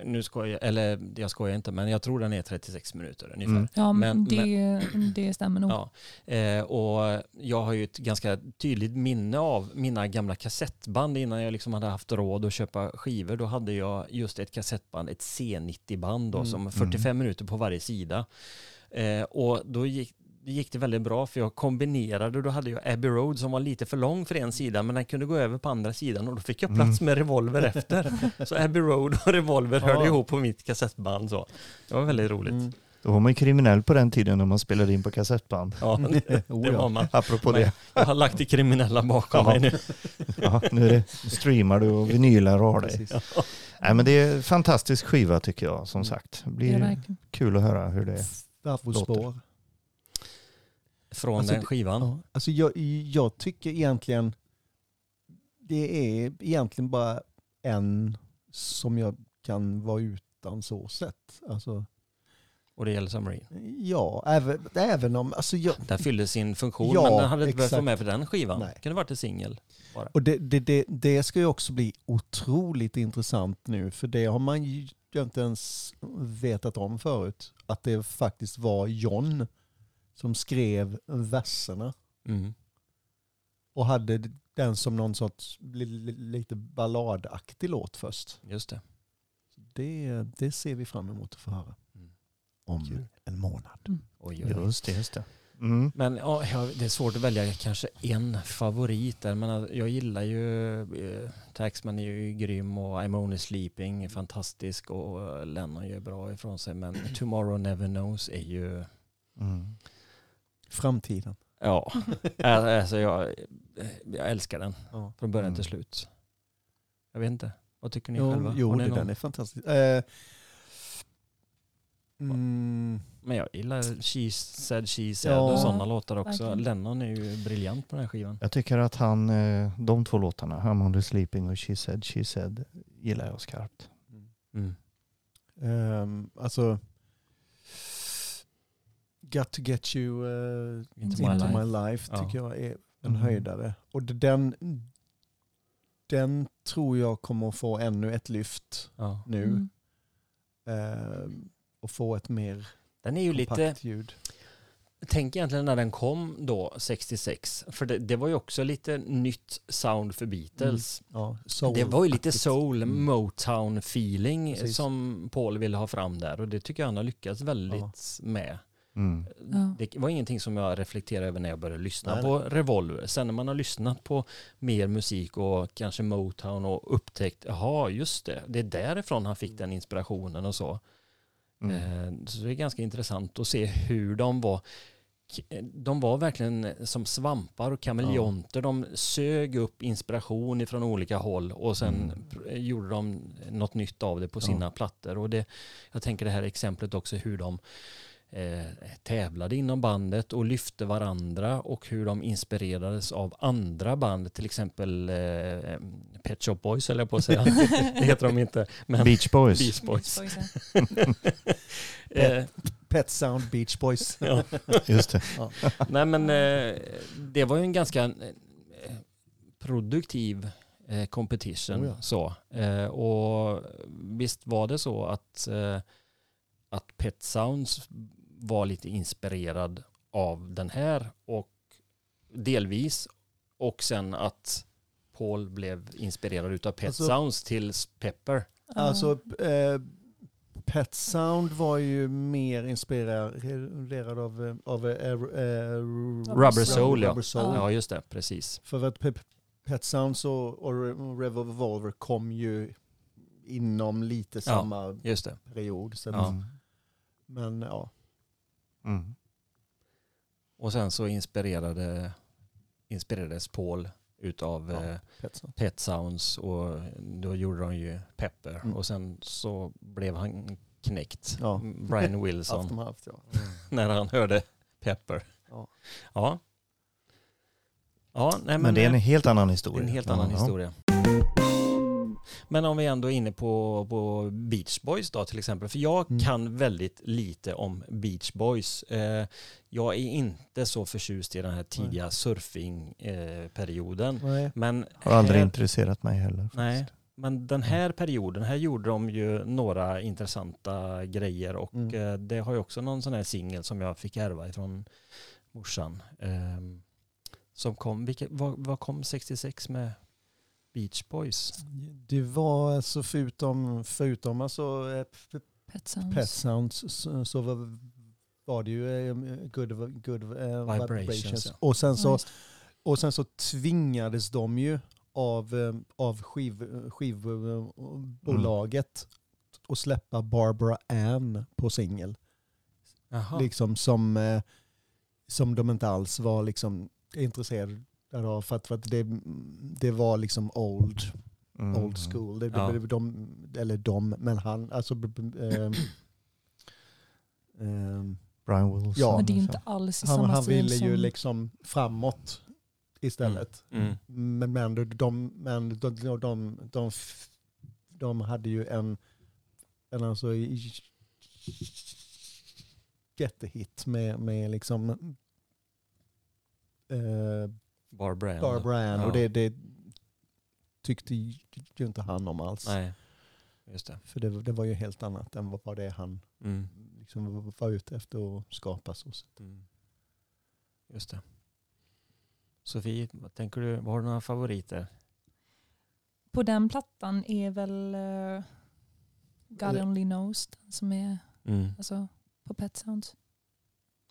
Nu skojar eller jag skojar inte, men jag tror den är 36 minuter ungefär. Mm. Ja, Men- det, det stämmer nog. Ja, eh, och jag har ju ett ganska tydligt minne av mina gamla kassettband innan jag liksom hade haft råd att köpa skivor. Då hade jag just ett kassettband, ett C90-band då, Mm. som 45 minuter på varje sida. Eh, och då gick, gick det väldigt bra för jag kombinerade, då hade jag Abbey Road som var lite för lång för en sida men den kunde gå över på andra sidan och då fick jag plats med Revolver efter. Så Abbey Road och Revolver hörde Ja. ihop på mitt kassettband. Så. Det var väldigt roligt. Mm. Då var man ju kriminell på den tiden när man spelade in på kassettband. Ja, det, Oh, det ja. var man. Apropå Men det. Jag har lagt det kriminella bakom Ja. mig nu. Ja, nu är det, nu streamar du och vinylar och har dig. Precis. Nej, men det är en fantastisk skiva tycker jag som Mm. sagt. Det blir verkligen. kul att höra hur det Snabbspår. Från Alltså, den skivan. Ja, alltså jag, jag tycker egentligen det är egentligen bara en som jag kan vara utan så sett. Alltså, Och det gäller Submarine. ja, även, även om... Alltså jag, Den fyllde sin funktion Ja, men den hade inte behövt vara med på den skivan. Nej. Det kunde varit en singel. och det, det, det, det ska ju också bli otroligt intressant nu för det har man ju inte ens vetat om förut. Att det faktiskt var John som skrev verserna. Mm. och hade den som någon sorts li- li- lite balladaktig låt först. Just det. Det, det ser vi fram emot att få höra. Mm. Om Kul. en månad. Oj, oj, oj. Just det, just det. Mm. Men ja, det är svårt att välja kanske en favorit där. Men alltså, jag gillar ju eh, Taxman är ju grym och I'm only sleeping är fantastisk och Lennon gör bra ifrån sig. Men Tomorrow never knows är ju Mm. Framtiden. Ja, alltså jag, jag älskar den Ja. från början Mm. till slut. Jag vet inte, vad tycker ni Jo, själva? jo det, någon? den är fantastisk. Eh, mm, Men jag gillar She said, she said Ja, och sådana låtar också. verkligen. Lennon är ju briljant på den här skivan. Jag tycker att han, eh, de två låtarna, I'm only sleeping och She said, she said, gillar jag skarpt. mm. Mm. Um, alltså, Got to get you uh, Into my into life. my life Ja. tycker jag är en Mm. höjdare. Och den, den tror jag kommer att få ännu ett lyft Ja. nu. Mm. Ehm, och få ett mer Den är ju kompakt lite, ljud. tänk egentligen när den kom då, 66. För det, det var ju också lite nytt sound för Beatles. Ja, soul Det var ju lite soul, Mm. Motown-feeling som Paul ville ha fram där och det tycker jag han har lyckats väldigt med. Mm. Ja. Det var ingenting som jag reflekterade över när jag började lyssna Nej, på Revolver. Sen när man har lyssnat på mer musik och kanske Motown och upptäckt, jaha just det, det är därifrån han fick den inspirationen och så. Mm. Eh, Så det är ganska intressant att se hur de var. De var verkligen som svampar och kameleonter. De sög upp inspiration ifrån olika håll och sen Mm. pr- gjorde de något nytt av det på sina Ja. plattor. Och det, jag tänker det här exemplet också hur de eh, tävlade inom bandet och lyfte varandra och hur de inspirerades av andra band, till exempel eh, Pet Shop Boys eller jag på att säga. det heter de inte. Men Beach Boys. Beach Boys. Beach Boys, ja. Eh, Pet Sound Beach Boys. ja. Just det. Nej men eh, det var ju en ganska eh, produktiv eh, competition. Oh ja. så. Eh, och visst var det så att, eh, att Pet Sounds var lite inspirerad av den här och delvis och sen att Paul blev inspirerad utav Pet Alltså- Sounds till Pepper. Alltså, eh, Pet Sound var ju mer inspirerad av, eh, av eh, eh, Rubber Soul, ja. Rubber Soul. Ja just det, precis. För att Pe- Pet Sounds och, och Re- Revolver kom ju inom lite samma det. period. Så Ja. Men ja, Mm. Och sen så inspirerade, inspirerades Paul utav Ja. eh, Pet Sound. Pet Sounds och då gjorde de ju Pepper Mm. och sen så blev han knäckt, Ja. Brian Wilson, haft, ja. när han hörde Pepper. Ja. Ja. Ja, nej, men, Men det är en eh, helt annan historia. en helt annan historia. Men om vi ändå är inne på, på Beach Boys då till exempel. För jag Mm. kan väldigt lite om Beach Boys. Eh, jag är inte så förtjust i den här tidiga surfingperioden. Men Har aldrig här- intresserat mig heller. Nej, faktiskt. men den här perioden, här gjorde de ju några intressanta grejer och Mm. eh, det har ju också någon sån här singel som jag fick ärva ifrån morsan. ehm, som kom, vilket, vad, vad kom 66 med Beach Boys? Det var alltså förutom, förutom alltså eh, Pet Sounds. Pet Sounds så, så var, var det ju eh, Good, good eh, Vibrations, Vibrations. ja. Och, sen så, och sen så tvingades de ju av, av skiv, skivbolaget att släppa Barbara Ann på singel. Liksom som, som de inte alls var liksom intresserade av för att, för att det, det var liksom old, Mm. old school. Det, Ja. de, eller de, men han, alltså ehm, ehm, Brian Wilson. Ja. Men det är inte alls i han, samma han ville som... ju liksom framåt istället. Mm. Men, men, de, de, men de, de, de, de, de hade ju en, en alltså jättehit med, med liksom eh, Barbara Ann. Barbara Ann Ja. och det, det tyckte ju inte han om alls. Nej, just det. För det, det var ju helt annat än vad vad det är han Mm. liksom var ute efter att skapa. Så. Mm. Just det. Sofie, vad tänker du? Vad har du några favoriter? På den plattan är väl uh, God Only Knows den som är Mm. alltså, på Pet Sounds.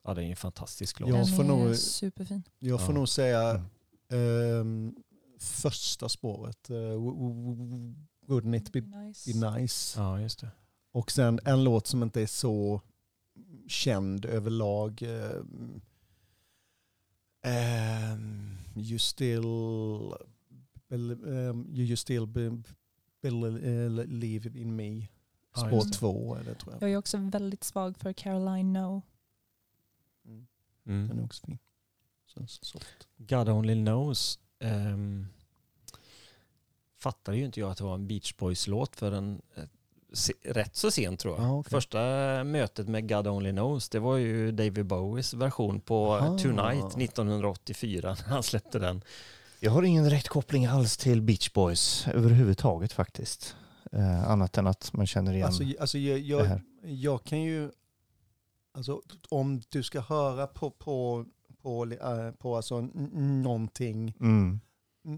Ja, det är en fantastisk låt. Jag den får är nog- superfin. Jag får Ja. nog säga Ehm, första spåret, uh, Wouldn't it be, Nice. be nice? Ja, just det. Och sen en låt som inte är så känd överlag. ehm, ehm, you still ehm, you, still be, believe in me. Ja, Spår det. två är det tror jag. Jag är också väldigt svag för Caroline No. Mm. Mm. Den är också fin. Så soft. God Only Knows um, fattade ju inte jag att det var en Beach Boys-låt förrän eh, se, rätt så sent tror jag. Ja, okej. Första mötet med God Only Knows, det var ju David Bowies version på Aha. Tonight 1984 när han släppte den. Jag har ingen direkt koppling alls till Beach Boys överhuvudtaget faktiskt. Eh, annat än att man känner igen Alltså, alltså jag, det jag, här. jag kan ju, alltså om du ska höra på, på, på, äh, på alltså, någonting Mm.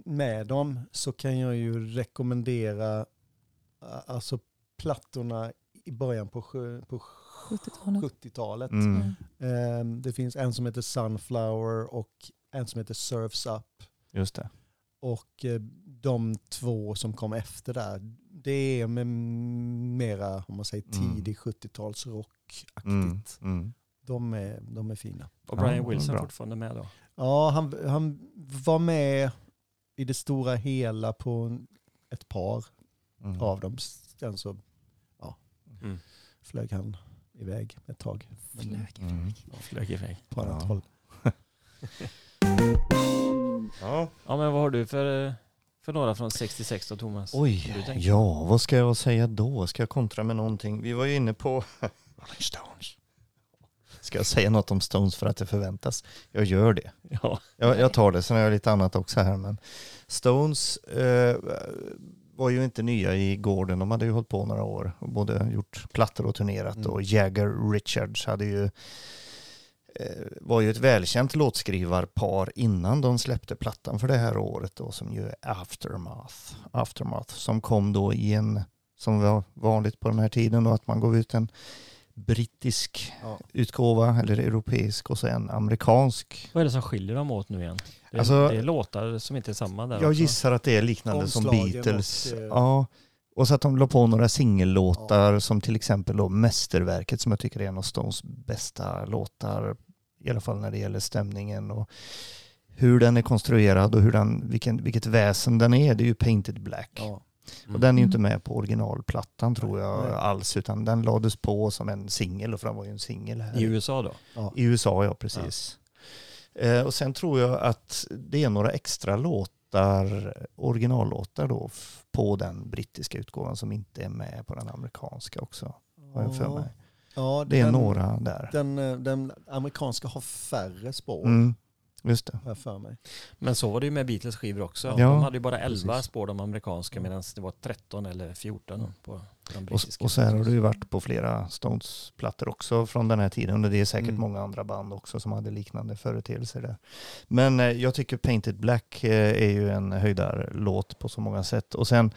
med dem så kan jag ju rekommendera alltså plattorna i början på, på 70-talet. 70-talet. Mm. Ehm, det finns en som heter Sunflower och en som heter Surfs Up. Just det. Och eh, de två som kom efter där, det är med mera, om man säger Mm. tidig 70-talsrockaktigt. Mm. Mm. De, är, de är fina. Och Ja, Brian Wilson bra. fortfarande med då. Ja, han, han var med i det stora hela på ett par Mm. av dem. Sen så Mm. flög han iväg ett tag. Men Mm. Flög iväg. På annat Ja. håll. Ja. Ja men vad har du för, för några från 66 då Thomas? Oj, ja vad ska jag säga då? Ska jag kontra med någonting? Vi var ju inne på Rolling Stones. Ska jag säga något om Stones för att det förväntas? Jag gör det. Ja. Jag, jag tar det, sen har jag lite annat också här. Men Stones eh, var ju inte nya i gården. De hade ju hållit på några år och både gjort plattor och turnerat. Mm. Och Jagger Richards hade ju eh, var ju ett välkänt låtskrivarpar innan de släppte plattan för det här året då som ju är Aftermath. Aftermath som kom då i en, som var vanligt på den här tiden då, att man gav ut en brittisk Ja. utgåva eller europeisk och så en amerikansk Vad är det som skiljer dem åt nu igen? Det är, Alltså- det är låtar som inte är samma där Jag också. gissar att det är liknande som Beatles. och, eh, ja. Och så att de la på några singellåtar som till exempel då Mästerverket som jag tycker är en av Stones bästa låtar. I alla fall när det gäller stämningen och hur den är konstruerad och hur den, vilken, vilket väsen den är. Det är ju Painted Black. Ja. Och den är ju Mm. inte med på originalplattan tror jag Nej. alls utan den lades på som en singel och för den var ju en singel här. I USA då? Ja. I USA, ja precis. Eh, och sen tror jag att det är några extra låtar, originallåtar då, på den brittiska utgåvan som inte är med på den amerikanska också. Har jag för mig. Ja, Det är den, några där. Den, eh, den amerikanska har färre spår, Mm, just det. har jag för mig. Men så var det ju med Beatles skivor också. Ja. De hade ju bara 11 Precis. spår de amerikanska medan det var 13 eller 14 på de Och, brittiska. och så här har det ju varit på flera Stones-plattor också från den här tiden. Och det är säkert Mm. många andra band också som hade liknande företeelser där. Men eh, jag tycker Painted Black eh, är ju en höjdarlåt på så många sätt. Och sen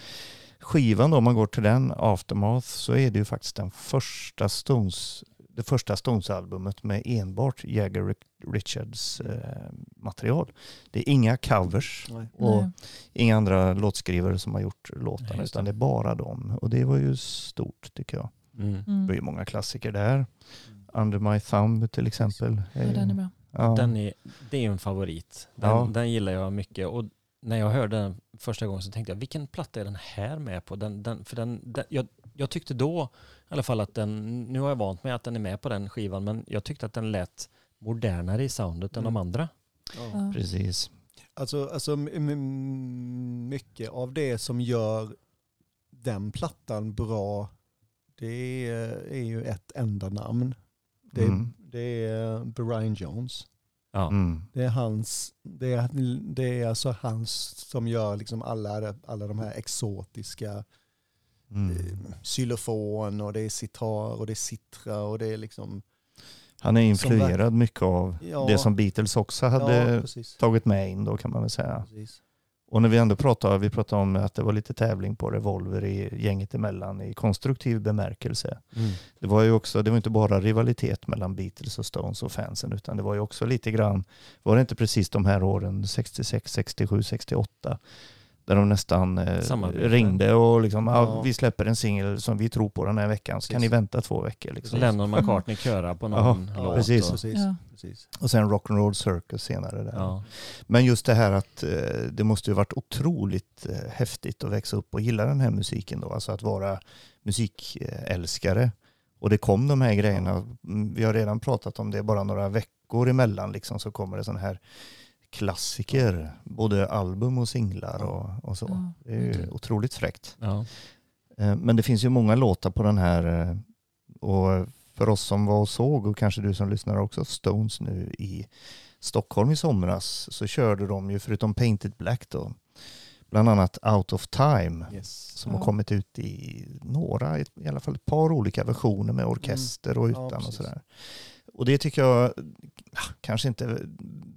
skivan då, om man går till den, Aftermath, så är det ju faktiskt den första Stones, det första Stones-albumet med enbart Jagger Ric- Richards eh, material. Det är inga covers Nej. och Nej. inga andra låtskrivare som har gjort Nej, låtarna just utan det. det är bara dem. Och det var ju stort tycker jag. Mm. Det Mm. var ju många klassiker där. Under My Thumb till exempel. Ja, den är bra. Ja. Den är, det är en favorit. Den, Ja. den gillar jag mycket. Och när jag hörde den första gången så tänkte jag, vilken platta är den här med på? Den, den, för den, den, jag, jag tyckte då i alla fall att den, nu har jag vant mig att den är med på den skivan, men jag tyckte att den lät modernare i soundet än de Mm. andra. Ja. Precis. Alltså, alltså mycket av det som gör den plattan bra, det är, är ju ett enda namn. Det är, Mm. det är Brian Jones. Ja. Mm. Det är hans, det är, det är alltså hans som gör liksom alla, alla de här exotiska Mm. eh, xylofon och det är sitar och det är citra och det är liksom Han är influerad mycket av ja, det som Beatles också hade ja, tagit med in då kan man väl säga. precis. Och när vi ändå pratar, vi pratar om att det var lite tävling på Revolver i gänget emellan i konstruktiv bemärkelse. Mm. Det var ju också, det var inte bara rivalitet mellan Beatles och Stones och fansen utan det var ju också lite grann, var det inte precis de här åren 66, 67, 68 där de nästan eh, ringde och liksom, ja. Ja. vi släpper en singel som vi tror på den här veckan så kan ni Precis. vänta två veckor. Liksom. Lennon och McCartney körar på någon Ja, låt. precis. Och, precis. Ja. precis. Och sen Rock'n'Roll Circus senare. Där. ja. Men just det här att eh, det måste ju varit otroligt eh, häftigt att växa upp och gilla den här musiken då. Alltså att vara musikälskare. Och det kom de här grejerna. Mm, Vi har redan pratat om det bara några veckor emellan liksom så kommer det sådana här klassiker. Både album och singlar och, och så. Ja, Det är ju verkligen. otroligt fräckt. Ja. Eh, Men det finns ju många låtar på den här eh, och för oss som var och såg och kanske du som lyssnar också Stones nu i Stockholm i somras så körde de ju förutom Painted Black då bland annat Out of Time Yes. som Ja. har kommit ut i några, i alla fall ett par olika versioner med orkester och Mm. Ja, utan och precis. sådär. Och det tycker jag ja, kanske inte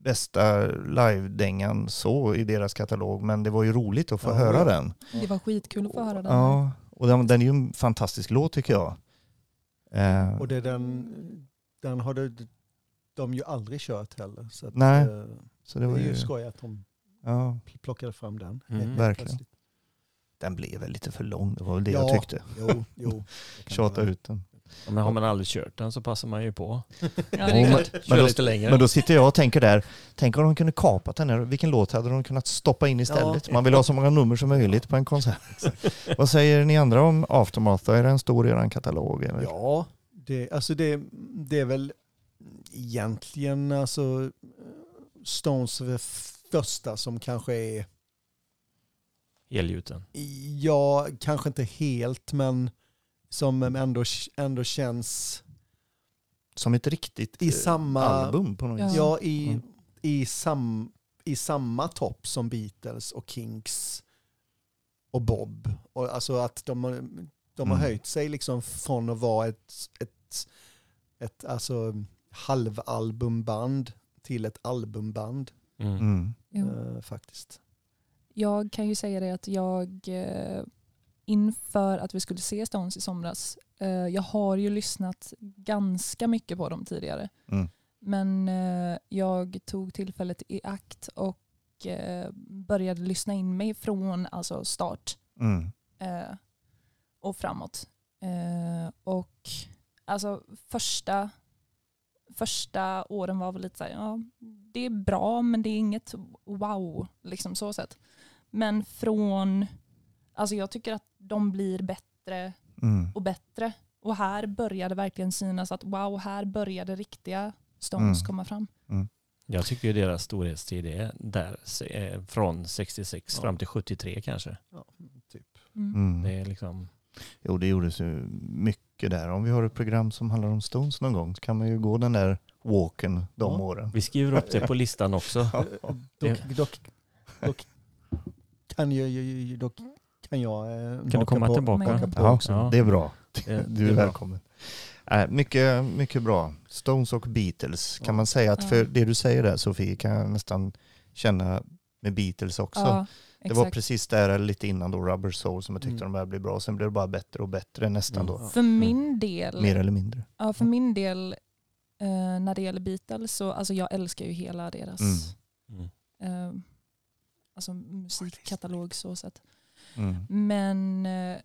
bästa live-dängan så i deras katalog men det var ju roligt att få Ja, höra ja. den. Det var skitkul att få höra den. Ja, och den, den är ju en fantastisk låt tycker jag. Eh, Och det är den, den har det, de ju aldrig kört heller. Så att, Nej, eh, så det det var är ju skoj att de ja, plockade fram den. Mm. Verkligen. plötsligt. den blev väl lite för lång, det var väl det Ja, jag tyckte. Jo, jo. det Tjata ut den. Ja, Men har man aldrig kört den så passar man ju på. Ja, det men- klart. Kör då- lite längre. Men då sitter jag och tänker där, tänk om de kunde kapat den här, vilken låt hade de kunnat stoppa in istället? Man vill ha så många nummer som möjligt på en konsert. Vad säger ni andra om Aftermath? Är den stor i er katalog? Eller? Ja, det, alltså det, det är väl egentligen alltså Stones första som kanske är, Helgjuten. ja, kanske inte helt, men som ändå, ändå känns Som ett riktigt I eh, samma- album på något vis. Ja, i, Mm. i, sam, i samma topp som Beatles och Kinks och Bob. Och alltså att de, har- de har Mm. höjt sig liksom från att vara ett, ett, ett alltså, halvalbumband till ett albumband Mm. Mm. Eh, faktiskt. Jag kan ju säga det att jag eh, inför att vi skulle se Stones i somras, eh, jag har ju lyssnat ganska mycket på dem tidigare. Mm. Men eh, jag tog tillfället i akt och eh, började lyssna in mig från alltså start Mm. eh, och framåt. Eh, och alltså första, första åren var väl lite så här, ja, det är bra men det är inget wow, liksom så sett. Men från, alltså jag tycker att de blir bättre Mm. och bättre. Och här började verkligen synas att wow, här började riktiga Stones Mm. komma fram. Jag tycker ju deras storhetstid är där, eh, från 66 Ja. fram till 73 kanske. Ja, typ. Mm. Mm. Det är liksom, Jo, det gjordes ju mycket där. Om vi har ett program som handlar om Stones någon gång så kan man ju gå den där walken de Ja. åren. vi skriver upp det på listan också. Eh, Dock, dock, dock kan jag, ju- dock kan jag eh, Kan du komma på, tillbaka? Ja, också. Ja. det är bra. Det- Du är är bra. välkommen. Äh, mycket, mycket bra. Stones och Beatles kan Ja. man säga att för det du säger där Sofie kan jag nästan känna med Beatles också. Ja, det var precis där eller lite innan då Rubber Soul som jag tyckte Mm. de började bli bra. Sen blev det bara bättre och bättre nästan Mm. då. För min del, Mer eller mindre. ja, för min del eh, när det gäller Beatles så alltså jag älskar ju hela deras Mm. Mm. eh, alltså musikkatalog så sett. Mm. Men eh,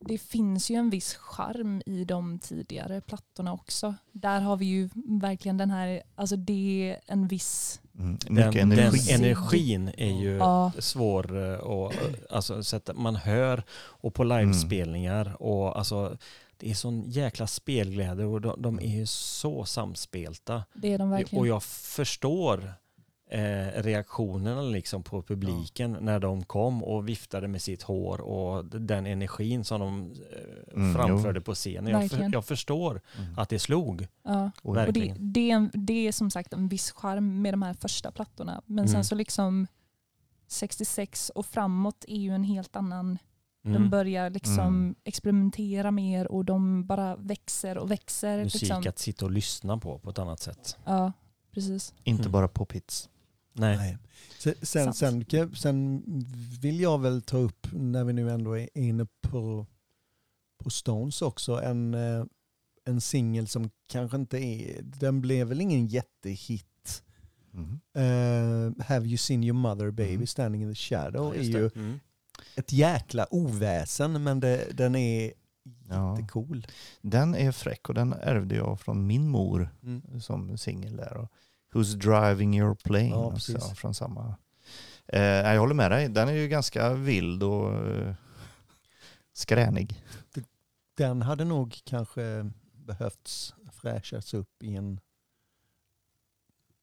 det finns ju en viss charm i de tidigare plattorna också. Där har vi ju verkligen den här, alltså det är en viss, Mm. Den, energi. den energin är ju ja, svår eh, och alltså så att man hör och på livespelningar och alltså det är sån jäkla spelglädje och de, de är ju så samspelta. det är de verkligen. Och jag förstår eh, reaktionerna liksom på publiken när de kom och viftade med sitt hår och den energin som de eh, Mm, framförde på scenen. Jag, för, jag förstår Mm. att det slog. ja. Och det, det, är det är som sagt en viss charm med de här första plattorna. Men Mm. sen så liksom 66 och framåt är ju en helt annan, de Mm. börjar liksom Mm. experimentera mer och de bara växer och växer. Musik liksom. att sitta och lyssna på på ett annat sätt. Ja, precis. Inte Mm. bara pop hits. Nej. Nej. Sen, sen, sen, sen vill jag väl ta upp, när vi nu ändå är inne på, på Stones också, en, eh, en singel som kanske inte är, den blev väl ingen jättehit. Mm. Eh, Have you seen your mother baby Mm. standing in the shadow Ja, är ju. Mm. ett jäkla oväsen men det, den är Ja. jättecool. Den är fräck och den ärvde jag från min mor Mm. som singel där. Och Who's driving your plane? Ja, också, precis. från samma. Eh, jag håller med dig. Den är ju ganska vild och eh, skränig. Den hade nog kanske behövts fräschas upp i en,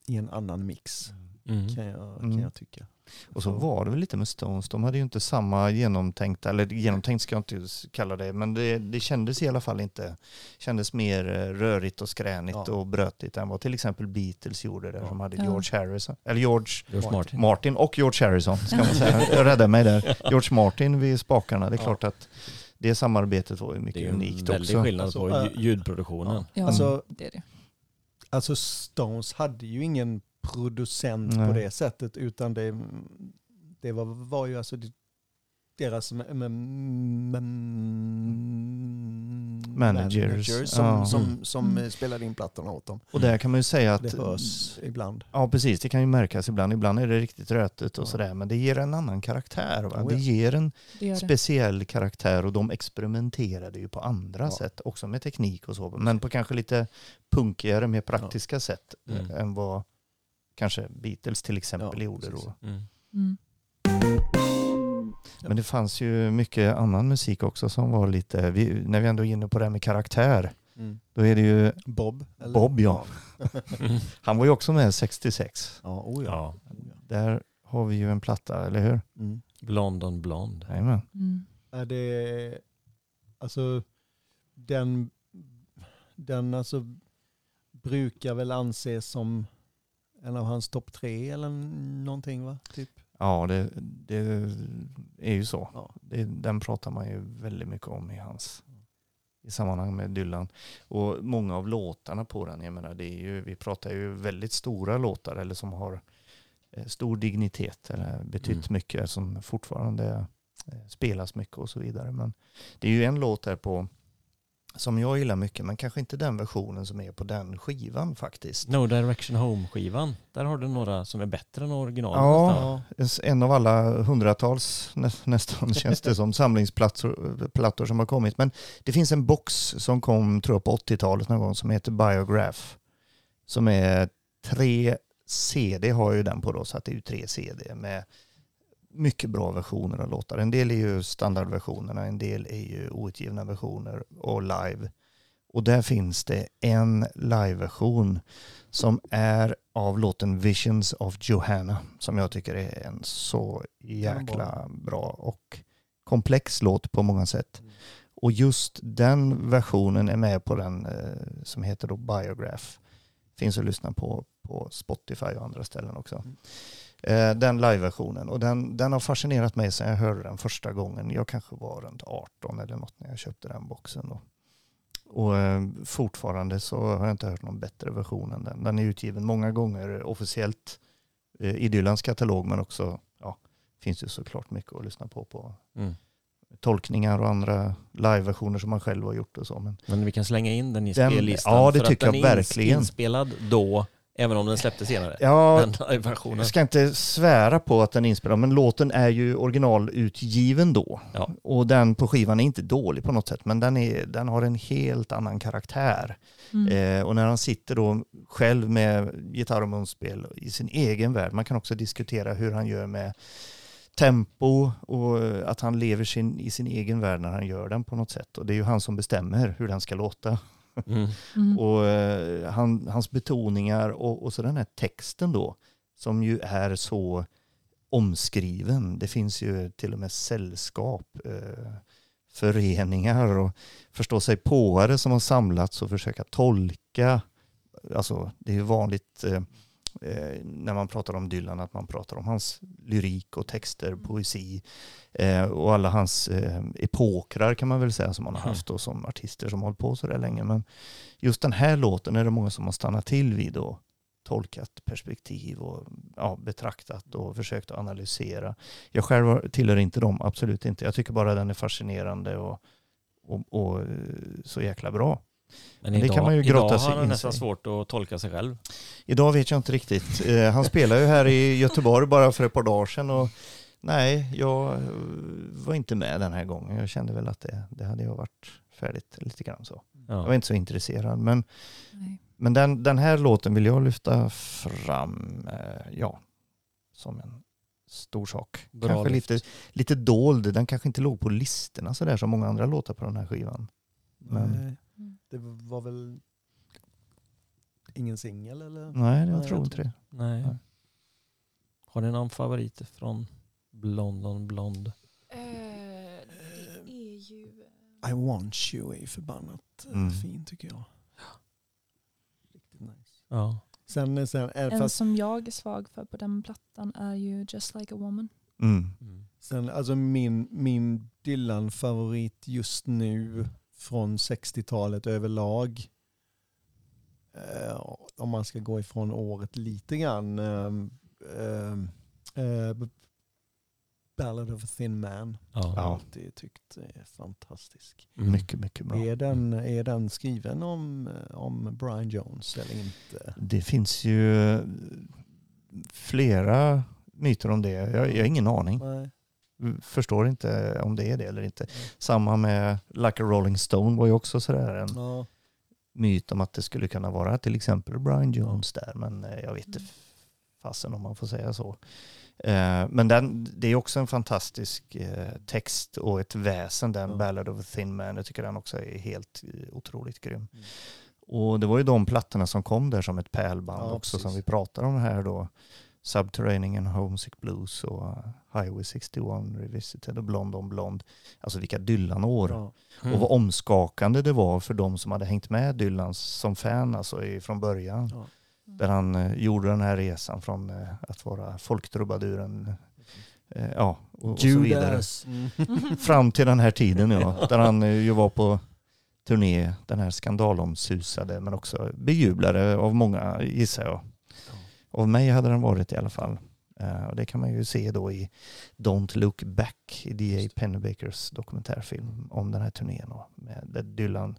i en annan mix. Mm. kan jag, Mm. kan jag tycka. Och så var det väl lite med Stones, de hade ju inte samma genomtänkta, eller genomtänkt ska jag inte kalla det, men det, det kändes i alla fall inte, kändes mer eh, rörigt och skränigt Ja. och brötigt än vad till exempel Beatles gjorde där Ja. som hade. George Harrison, eller George George Martin. Martin och George Harrison ska man säga. Jag räddade mig där. George Martin vid spakarna, det är Ja. klart att det samarbetet var ju Det är mycket ju en unikt väldig också. skillnad Alltså, på lju- ljudproduktionen. Ja, Alltså, det är det. alltså Stones hade ju ingen producent Nej. på det sättet utan det, det var, var ju alltså deras m- m- m- Managers, som, ja. som, som Mm. eh, spelade in plattorna åt dem. Och där kan man ju säga att Det hörs ibland. Ja, precis. Det kan ju märkas ibland. Ibland är det riktigt rötet och Ja. sådär. Men det ger en annan karaktär. Va? Oh, Det ger en det, gör det. speciell karaktär och de experimenterade ju på andra Ja. sätt. Också med teknik och så. Men på kanske lite punkigare, mer praktiska sätt Mm. eh, än vad kanske Beatles till exempel Ja, gjorde då. Mm. Mm. Men det fanns ju mycket annan musik också som var lite, vi, när vi ändå är inne på det här med karaktär, då är det ju Bob? eller? Bob, ja. Han var ju också med 66. Ja, oh ja. Ja. Där har vi ju en platta, eller hur? Mm. Blond on blond. Jajamän. Mm. Är det, alltså den, den alltså brukar väl anses som en av hans topp tre eller någonting va? Typ. Ja, det, det är ju så. Ja. Det, den pratar man ju väldigt mycket om i hans i sammanhang med Dylan. Och många av låtarna på den, jag menar, det är ju, vi pratar ju väldigt stora låtar eller som har eh, stor dignitet eller betytt Mm. mycket som fortfarande eh, spelas mycket och så vidare. Men det är ju en låt där på som jag gillar mycket, men kanske inte den versionen som är på den skivan faktiskt. No Direction Home-skivan. Där har du några som är bättre än originalet. Ja. nästan. En av alla hundratals nä, nästan känns det som samlingsplattor plattor som har kommit. Men det finns en box som kom tror jag på 80-talet någon gång som heter Biograph. Som är tre CD har ju den på då så att det är ju tre CD med mycket bra versioner av låtar. En del är ju standardversionerna, en del är ju outgivna versioner och live. Och där finns det en liveversion som är av låten Visions of Johanna som jag tycker är en så jäkla bra och komplex låt på många sätt. Och just den versionen är med på den eh, som heter då Biograph. Finns att lyssna på på Spotify och andra ställen också. Eh, den live-versionen och den, den har fascinerat mig sedan jag hörde den första gången. Jag kanske var runt 18 eller något när jag köpte den boxen. Då. Och eh, fortfarande så har jag inte hört någon bättre version än den. Den är utgiven många gånger officiellt eh, i Dylans katalog men också ja, finns det såklart mycket att lyssna på på Mm. tolkningar och andra live-versioner som man själv har gjort och så. Men Men vi kan slänga in den i Den- spellistan. ja, det för att tycker jag den är verkligen. inspelad då, även om den släpptes senare. ja, Den live-versionen. jag ska inte svära på att den är inspelad men låten är ju originalutgiven då. Ja. Och den på skivan är inte dålig på något sätt men den, är, den har en helt annan karaktär. Mm. Eh, och när han sitter då själv med gitarr och munspel i sin egen värld. Man kan också diskutera hur han gör med tempo och att han lever sin, i sin egen värld när han gör den på något sätt. Och det är ju han som bestämmer hur den ska låta. Mm. Mm. Och eh, han, hans betoningar och, och så den här texten då som ju är så omskriven. Det finns ju till och med sällskap, eh, föreningar och förstå påare som har samlats och försöka tolka. Alltså det är ju vanligt eh, eh, när man pratar om Dylan att man pratar om hans lyrik och texter, poesi eh, och alla hans eh, epokrar kan man väl säga som han har Mm. haft då, som artister som hållit på så där länge. Men just den här låten är det många som har stannat till vid och tolkat perspektiv och ja, betraktat och försökt att analysera. Jag själv tillhör inte dem, absolut inte. Jag tycker bara den är fascinerande och, och, och eh, så jäkla bra. Men det idag, kan man ju grotta sig har han nästan svårt att tolka sig själv. Idag vet jag inte riktigt. Eh, han spelar ju här i Göteborg bara för ett par dagar sedan och nej, jag eh, var inte med den här gången. Jag kände väl att det, det hade jag varit färdigt lite grann så. Jag var Ja. inte så intresserad. Men, Nej. men den, den här låten vill jag lyfta fram, eh, ja, som en stor sak. Bra kanske lyft. lite, lite dold. Den kanske inte låg på listorna så där som många andra låtar på den här skivan. Men, Nej. Det var väl ingen singel eller? nej, jag tror inte det. Nej. Nej. Har ni någon favorit från Blond on Blond? Eh, det är ju... I want you är förbannat Mm. mm. fin tycker jag. Riktigt nice. Ja. Sen, sen, eh, En fast, som jag är svag för på den plattan är ju Just Like a Woman. Mm. sen alltså min, min Dylan-favorit just nu från 60-talet överlag. Eh, om man ska gå ifrån året lite grann. ehm, ehm, eh, Ballad of a thin man. Ja. Jag har alltid tyckt är fantastisk. Mm. Mycket, mycket bra. Är, den, är den skriven om, eh, om Brian Jones eller inte? Det finns ju flera myter om det. Jag, jag har ingen aning. Nej. Förstår inte om det är det eller inte. Mm. Samma med Like a Rolling Stone var ju också sådär en Ja. myt om att det skulle kunna vara till exempel Brian Jones där. Men eh, jag vet inte Mm. fasen om man får säga så. Eh, Men den, det är också en fantastisk eh, text och ett väsen den Ja. Ballad of a Thin Man. Jag tycker den också är helt otroligt grym. Mm. Och det var ju de plattorna som kom där som ett pärlband Ja, också som precis. vi pratar om här då. Subterranean Homesick Blues och eh, Highway 61 Revisited och Blond on Blond. Alltså vilka Dylan-år. Ja. Mm. Och vad omskakande det var för de som hade hängt med Dylan som fan alltså från början. Ja. Där han eh, gjorde den här resan från eh, att vara folktrubaduren eh, ja, och, och så vidare. Mm. Fram till den här tiden ja, där han eh, ju var på turné, den här skandalomsusade men också bejublade av många gissar jag. Av mig hade den varit i alla fall. Eh, och det kan man ju se då i Don't Look Back i D.A. Pennebakers dokumentärfilm om den här turnén. Och med, där Dylan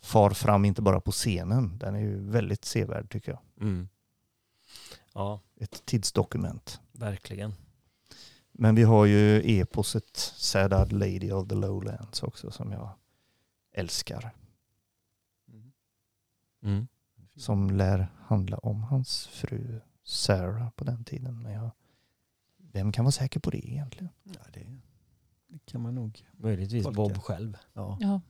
far fram inte bara på scenen, den är ju väldigt sevärd tycker jag. Mm. Ja, Ett tidsdokument. verkligen. Men vi har ju eposet Sad Eyed Lady of the Lowlands också som jag älskar. Mm. Som lär handla om hans fru Sarah på den tiden. Men jag, vem kan vara säker på det egentligen? Ja, det, det kan man nog. Möjligtvis Tolka. Bob själv. Ja. Ja,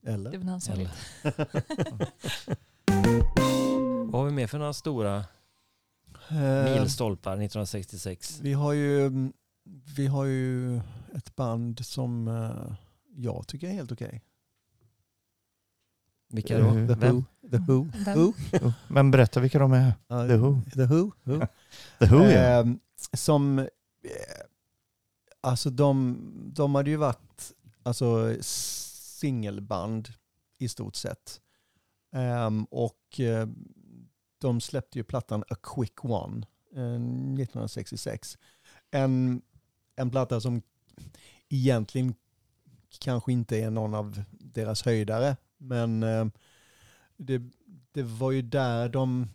det är Eller? väl han som Eller. Vad har vi mer för några stora Eh, milstolpar 1966? vi, har ju, vi har ju ett band som eh, jag tycker är helt okej. Vilka då? Eh, The Vem? Who. The Who. Who. Men berätta vilka de är. Ja, The Who. The Who. Who. The Who ja. Ehm, som, eh, alltså de, de hade ju varit alltså, singelband i stort sett. Ehm, och eh, de släppte ju plattan A Quick One eh, 1966. En, en platta som egentligen kanske inte är någon av deras höjdare, men eh, det, det var ju där de,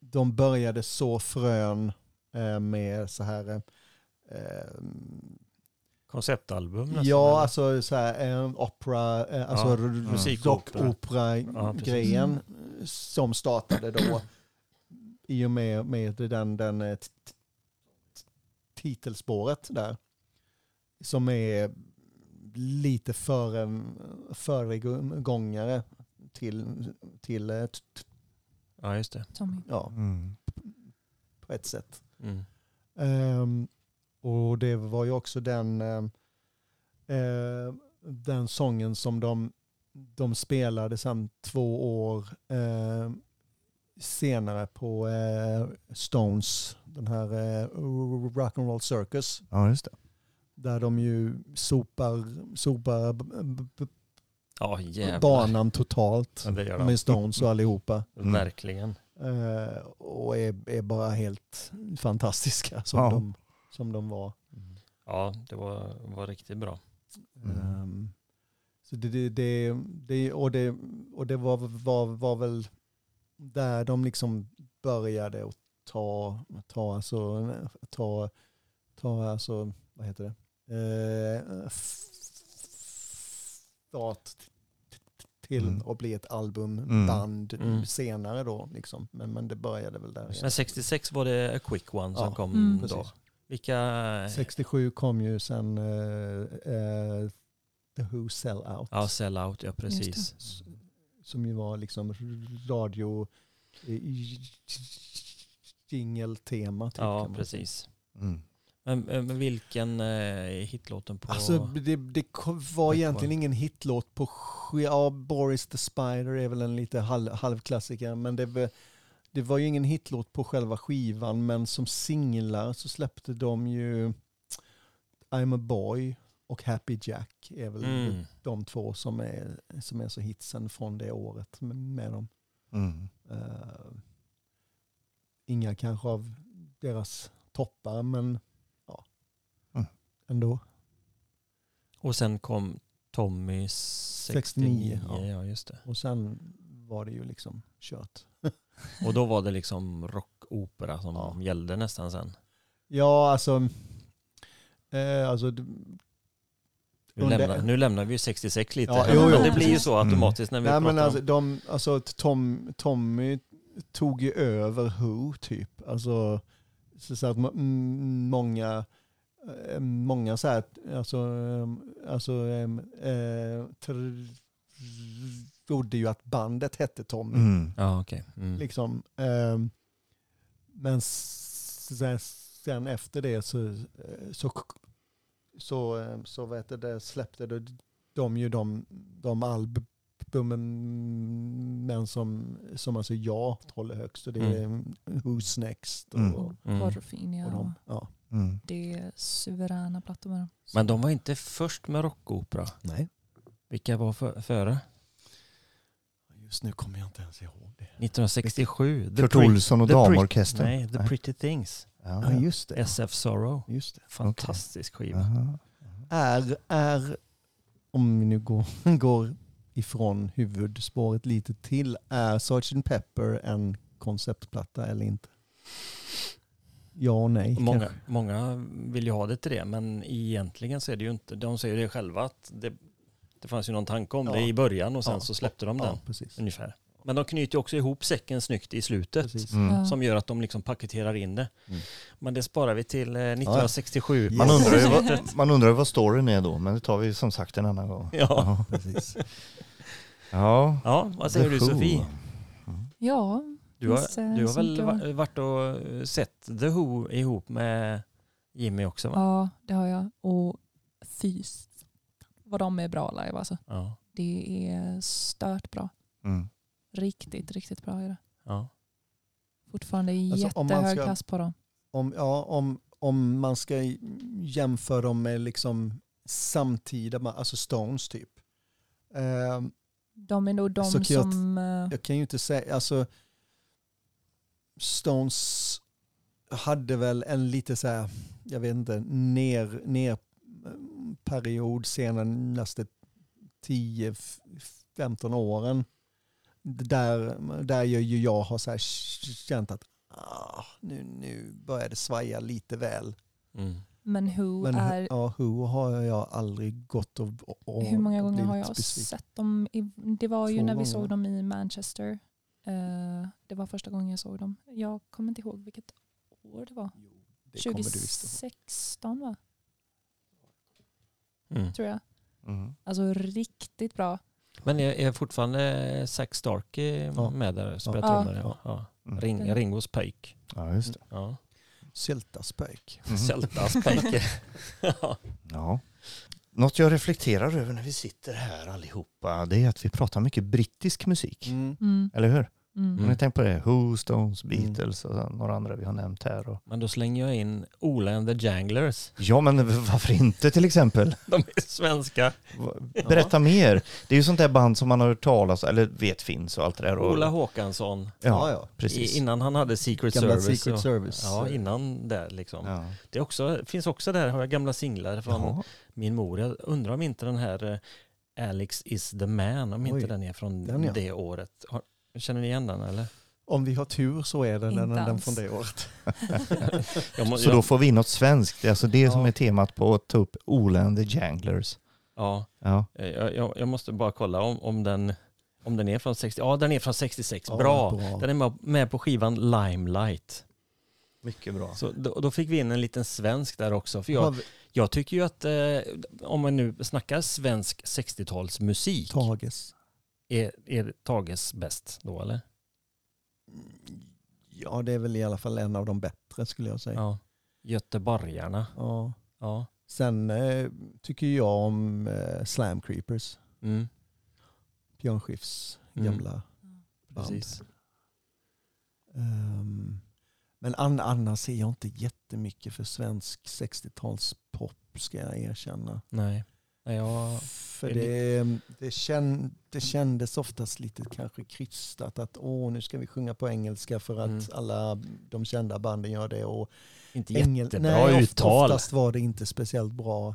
de började så frön eh, med så här eh, Konceptalbum nästan, Ja, eller? alltså så här, opera, alltså Ja, r- musikopera. rockopera-grejen som startade då i och med, med den, den titelspåret där. Som är lite före, föregångare till, till eh, t- t- Ja, just det. Tommy. ja, Mm. på ett sätt. Mm. Ehm, och det var ju också den, ehm, eh, den sången som de, de spelade sen två år eh, senare på eh, Stones, den här eh, Rock'n'Roll Circus. Ja, just det. Där de ju sopar, sopar Ja, jävlar. banan totalt Ja, det gör de. med Stones och allihopa. Verkligen. Eh, och är, är bara helt fantastiska som, Ja. de, som de var. Ja, det var, var riktigt bra. Mm. Ehm, så det, det, det, det, och det, och det var, var, var väl där de liksom började att ta, ta, alltså, ta, ta alltså, vad heter det, eh, start till Mm. att bli ett album, Mm. band Mm. senare då. Liksom. Men, men det började väl där. Men 66 var det A Quick One som Ja, kom Mm. då. precis. Vilka... 67 kom ju sen eh, eh, The Who Sell Out. Ja, Sell Out, ja precis. som ju var liksom radio, jingeltema. Typ, Ja, precis. Mm. Men, eh, men vilken eh, är hitlåten på? Alltså det, det var egentligen ingen hitlåt på ja, Boris the Spider är väl en lite halv, halvklassiker men det, var- det var ju ingen hitlåt på själva skivan men som singlar så släppte de ju I'm a boy och Happy Jack är väl Mm. de två som är, som är så hitsen från det året med, med dem. Mm. Eh, inga kanske av deras toppar men. Ändå. Och sen kom Tommy 69. 69, ja. ja. just det. Och sen var det ju liksom kört. Och då var det liksom rockopera som Ja. gällde nästan sen. Ja, alltså... Eh, alltså Nu, lämnar, nu lämnar vi ju 66 lite. Ja, jo, men jo, det blir ju så automatiskt när vi nej, pratar men alltså, de, alltså Tom, Tommy tog ju över Who typ. Alltså, så, att må- mm, många, många så här, alltså, eh, alltså eh, eh, tr- trodde ju att bandet hette Tommy. Mm. Ja, okej. Mm. Liksom. ehm, men sen, sen efter det så, så, så, eh, så vet jag, det släppte det, de ju de, de albumen men som, som alltså jag håller högst. Och det är Who's Next och, Mm. och, Mm. Porrfinia. de. Ja. Mm. Det är suveräna plattor med dem. Men de var inte först med rockopera. Nej. Vilka var för, före? Just nu kommer jag inte ens ihåg det. 1967. The Kurt Olsson och Damorkestern. Nej, The Pretty Things. Ja, Ja. just det. SF Sorrow. Just det. Fantastisk skiva. Aha. Är, är, om vi nu går, går ifrån huvudspåret lite till, är Sgt. Pepper en konceptplatta eller inte? Ja och nej. Många, kanske. många vill ju ha det till det, men egentligen så är det ju inte. De säger det själva att det, det fanns ju någon tanke om Ja. det i början och sen Ja. så släppte de den Ja, precis. ungefär. Men de knyter ju också ihop säcken snyggt i slutet. Mm. Ja. Som gör att de liksom paketerar in det. Mm. Men det sparar vi till eh, 1967. Man, Yes. undrar ju vad, man undrar ju vad storyn är då, men det tar vi som sagt en annan gång. Ja. precis. Ja. ja, vad säger du. Sofie? Ja, Du har, eh, du har som väl varit och eh, sett The Who ihop med Jimmy också va? ja, det har jag. Och fys vad de är bra live alltså. Ja. Det är stört bra. Mm. Riktigt, riktigt bra är det. ja. Fortfarande Alltså, jättehög ska- klass på dem. Om, ja, om, om man ska jämföra dem med liksom samtida, alltså Stones typ. Ehm, De är nog de kan jag som... eh, jag kan ju inte säga, alltså Stones hade väl en lite så här, jag vet inte, ner, ner period senaste 10-15 åren. Där, där jag, ju jag har så här känt att ah, nu, nu börjar det svaja lite väl. Mm. Men Who Men är... ja, Who har jag aldrig gått och, och hur många gånger har jag besviken. sett dem? I, det var ju Två när vi gånger. såg dem i Manchester. Eh, det var första gången jag såg dem. Jag kommer inte ihåg vilket år det var. Det kommer du visst ihåg. 2016 va? Mm. Tror jag. Mm. Alltså riktigt bra. Men är, är fortfarande Zack Starkey Ja. med där spelar Ja. trummor? Ja. Ja. Mm. Ring, Ringos pojk. Ja, just det. Ja. Syltaspök. Mm. Sältas pojke. ja. Ja. Något jag reflekterar över när vi sitter här allihopa, det är att vi pratar mycket brittisk musik. Mm. Mm. Eller hur? Mm. Har ni tänkt på det? Who, Stones, Mm. Beatles och några andra vi har nämnt här. Och... Men då slänger jag in Ola and the Janglers. Ja, men varför inte till exempel? De är svenska. Berätta mer. Det är ju sånt där band som man har hört talas eller vet finns och allt det där. Och... Ola Håkansson. Ja, Ja, ja. precis. Innan han hade Secret Gamla Service. Secret och, Service. Ja, innan där liksom. Ja. Det är också, finns också där, har jag gamla singlar från Jaha. min mor. Jag undrar om inte den här eh, Alex is the man, om Oj, inte den är från den ja. det året. Känner ni igen den eller? Om vi har tur så är den, den alls. från det året. Så då får vi något svenskt. Det är alltså det som Ja. är temat på att ta upp Ola and the Janglers. ja, Ja. eh, jag, jag, jag måste bara kolla om, om, den, om den är från 60. Ja, den är från 66. Ja, bra. bra. Den är med, på skivan Limelight. Mycket bra. Så då, då fick vi in en liten svensk där också. För jag, jag tycker ju att eh, om man nu snackar svensk 60-talsmusik, Tages. Är, är Tages bäst då eller? Ja, det är väl i alla fall en av de bättre skulle jag säga. Ja. Göteborgarna. Ja. Ja. Sen eh, tycker jag om eh, Slam Creepers. Mm. Björn Skifs Mm. gamla band. Precis. Ehm, men an, annars är jag inte jättemycket för svensk 60-talspop ska jag erkänna. Nej. Jag... För det, det, känn, det kändes oftast lite kanske krystat att åh nu ska vi sjunga på engelska för att Mm. alla de kända banden gör det. Och Inte engel- jättebra Nej, uttal. Oftast var det inte speciellt bra,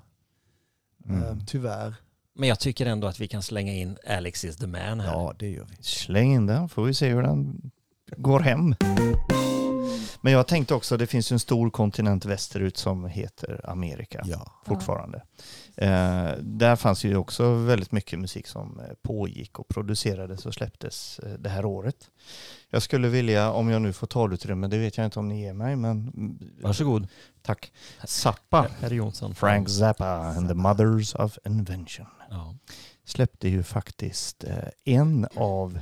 Mm. ehm, tyvärr. Men jag tycker ändå att vi kan slänga in Alex is the man här. Ja, det gör vi. Släng in den, får vi se hur den går hem. Men jag tänkte också, det finns ju en stor kontinent västerut som heter Amerika Ja. fortfarande. Eh, där fanns ju också väldigt mycket musik som eh, pågick och producerades och släpptes eh, det här året. Jag skulle vilja, om jag nu får talutrymme, det vet jag inte om ni ger mig, men mm, Varsågod. tack. Zappa, Herr Jonsson. Frank Zappa and the Mothers of Invention Ja. släppte ju faktiskt eh, en av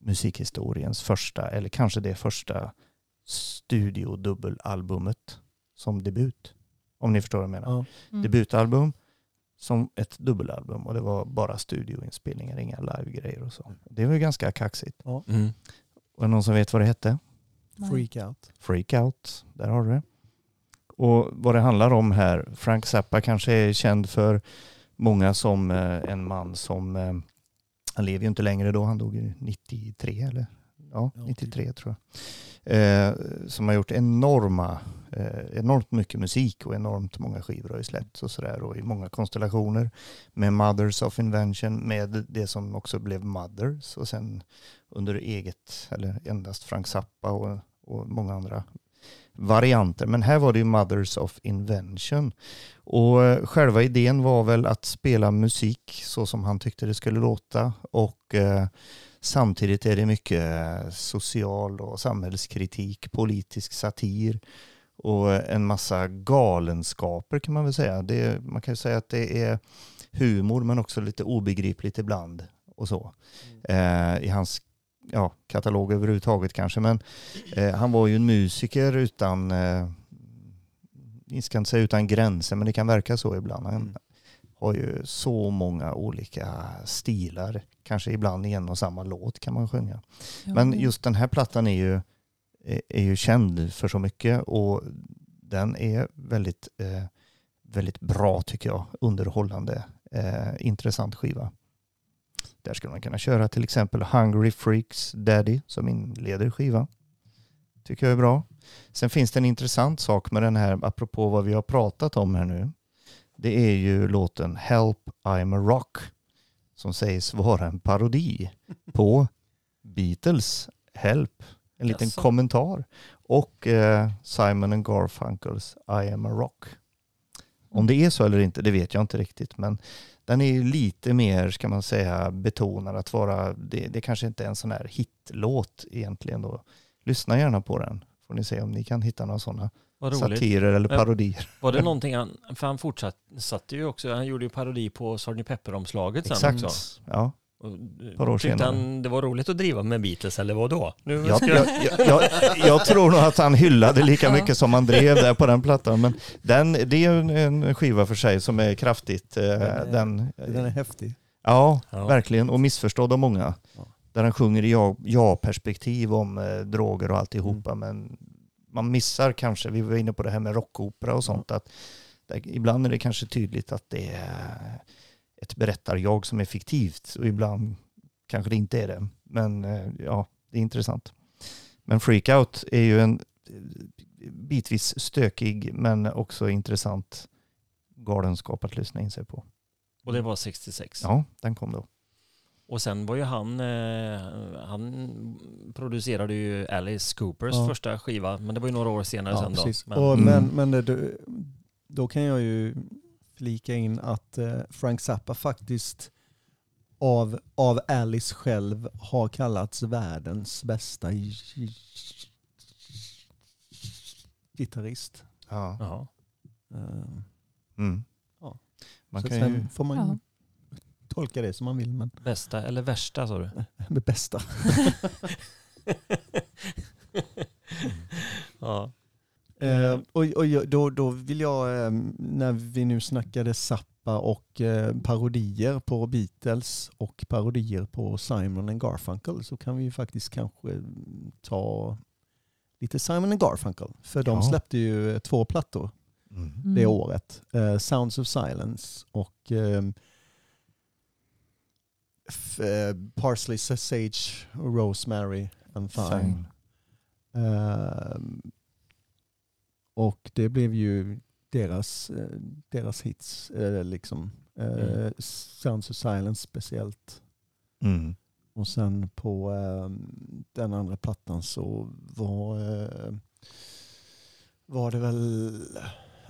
musikhistoriens första, eller kanske det första studiodubbelalbumet som debut. Om ni förstår vad jag menar. Ja. Mm. Debutalbum som ett dubbelalbum och det var bara studioinspelningar, inga livegrejer och så. Det var ju ganska kaxigt. Mm. Och är det någon som vet vad det hette? Nej. Freak out. Freak Out, där har du det. Och vad det handlar om här, Frank Zappa kanske är känd för många som eh, en man som, eh, han lever ju inte längre då, han dog ju 93 eller? Ja, Ja, 93 tror jag. Eh, som har gjort enorma, eh, enormt mycket musik och enormt många skivor har ju släppts och sådär och i många konstellationer med Mothers of Invention med det som också blev Mothers och sen under eget eller endast Frank Zappa och, och många andra varianter. Men här var det ju Mothers of Invention. Och eh, själva idén var väl att spela musik så som han tyckte det skulle låta och eh, samtidigt är det mycket eh, social och samhällskritik, politisk satir och en massa galenskaper kan man väl säga. Det, man kan ju säga att det är humor men också lite obegripligt ibland och så. Eh, I hans ja, katalog överhuvudtaget kanske. Men eh, han var ju en musiker utan, eh, jag ska inte säga utan gränser, men det kan verka så ibland. Han Mm. Har ju så många olika stilar, kanske ibland i en och samma låt kan man sjunga. Ja. Men just den här plattan är ju, är, är ju känd för så mycket och den är väldigt, eh, väldigt bra tycker jag. Underhållande, eh, intressant skiva. Där skulle man kunna köra till exempel Hungry Freaks Daddy som inleder skivan. Tycker jag är bra. Sen finns det en intressant sak med den här, apropå vad vi har pratat om här nu. Det är ju låten Help I'm a Rock som sägs vara en parodi på Beatles Help. En liten Jaså? kommentar. Och eh, Simon and Garfunkels I am a rock. Om det är så eller inte, det vet jag inte riktigt. Men den är ju lite mer, ska man säga, betonad att vara, det, det kanske inte är en sån här hitlåt egentligen då. Lyssna gärna på den. Får ni se om ni kan hitta några sådana. Satirer eller parodier. Var det någonting han, för han fortsatte ju också, han gjorde ju parodi på Sgt. Pepper-omslaget sen Exakt. också. Ja. Par år tyckte han det var roligt att driva med Beatles eller vad då? Nu Jag, ska jag, jag, jag, jag tror nog att han hyllade lika mycket som han drev där på den plattan. Men den, det är en, en skiva för sig som är kraftigt. Eh, är- den, Den är häftig. ja, Ja. verkligen. Och missförstådd av många. Ja. Där han sjunger i ja- ja-perspektiv om eh, droger och alltihopa. Mm. Men man missar kanske, vi var inne på det här med rockopera och sånt, att där, ibland är det kanske tydligt att det är ett berättarjag som är fiktivt och ibland kanske det inte är det. Men eh, ja, det är intressant. Men Freakout är ju en eh, bitvis stökig men också intressant galenskap att lyssna in sig på. Och det var 66. Ja, den kom då. Och sen var ju han, eh, han producerade ju Alice Coopers Ja. första skiva, men det var ju några år senare Ja, sen då. Men, Och, Mm. men men det, då- kan jag ju flika in att eh, Frank Zappa faktiskt av, av Alice själv har kallats världens bästa gi- gitarrist. Ja. Eh, Mm. Ja. Man så kan ju, sen får man Ja. Tolka det som man vill, men Bästa eller värsta sa du? det bästa. Ja. Eh, och och då, då vill jag, eh, när vi nu snackade Zappa och eh, parodier på Beatles och parodier på Simon and Garfunkel så kan vi ju faktiskt kanske mm, ta lite Simon and Garfunkel. För de Ja. släppte ju två plattor Mm. Mm. det året. Eh, Sounds of Silence och eh, Parsley, Sage, Rosemary and Thyme. Ehm, och det blev ju deras, eh, deras hits, eh, liksom. Eh, Mm. Sounds of Silence speciellt. Mm. Och sen på ehm, den andra plattan så var, eh, var det väl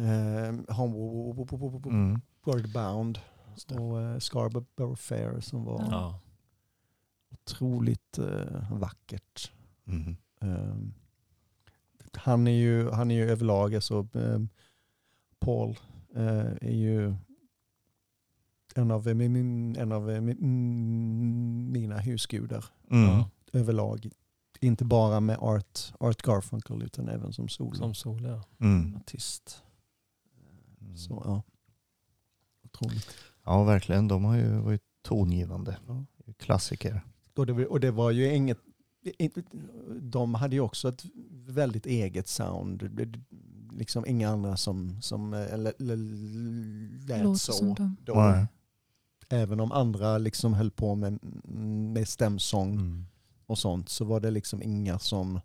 uh, Homeward Mm. Bound och uh, Scarborough Fair som var Ja. otroligt eh, vackert. Mm. Ehm, han, är ju, han är ju överlag, alltså, ehm, Paul eh, är ju en av, min, en av min, mina husgudar Mm. Ja. överlag. Inte bara med Art, Art Garfunkel utan även som soloartist. Som sol, ja. Mm. Så ja, otroligt. Ja, verkligen. De har ju varit tongivande. Klassiker. Och det, och det var ju inget, de hade ju också ett väldigt eget sound. Det- Liksom inga andra som, som l- l- lät Låter så. som. Även om andra liksom höll på med, med stämsång Mm. och sånt så var det liksom inga som...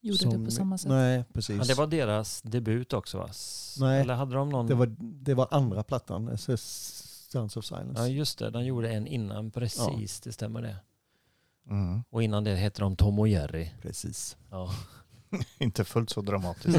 Gjorde som det på samma sätt. Nej, precis. Men det var deras debut också va? Nej. Eller hade de någon? det, var, det var andra plattan, Sounds of Silence. Ja just det, de gjorde en innan precis, det stämmer det. Mm. Och innan det hette de Tom och Jerry. Precis. Ja. Inte fullt så dramatiskt.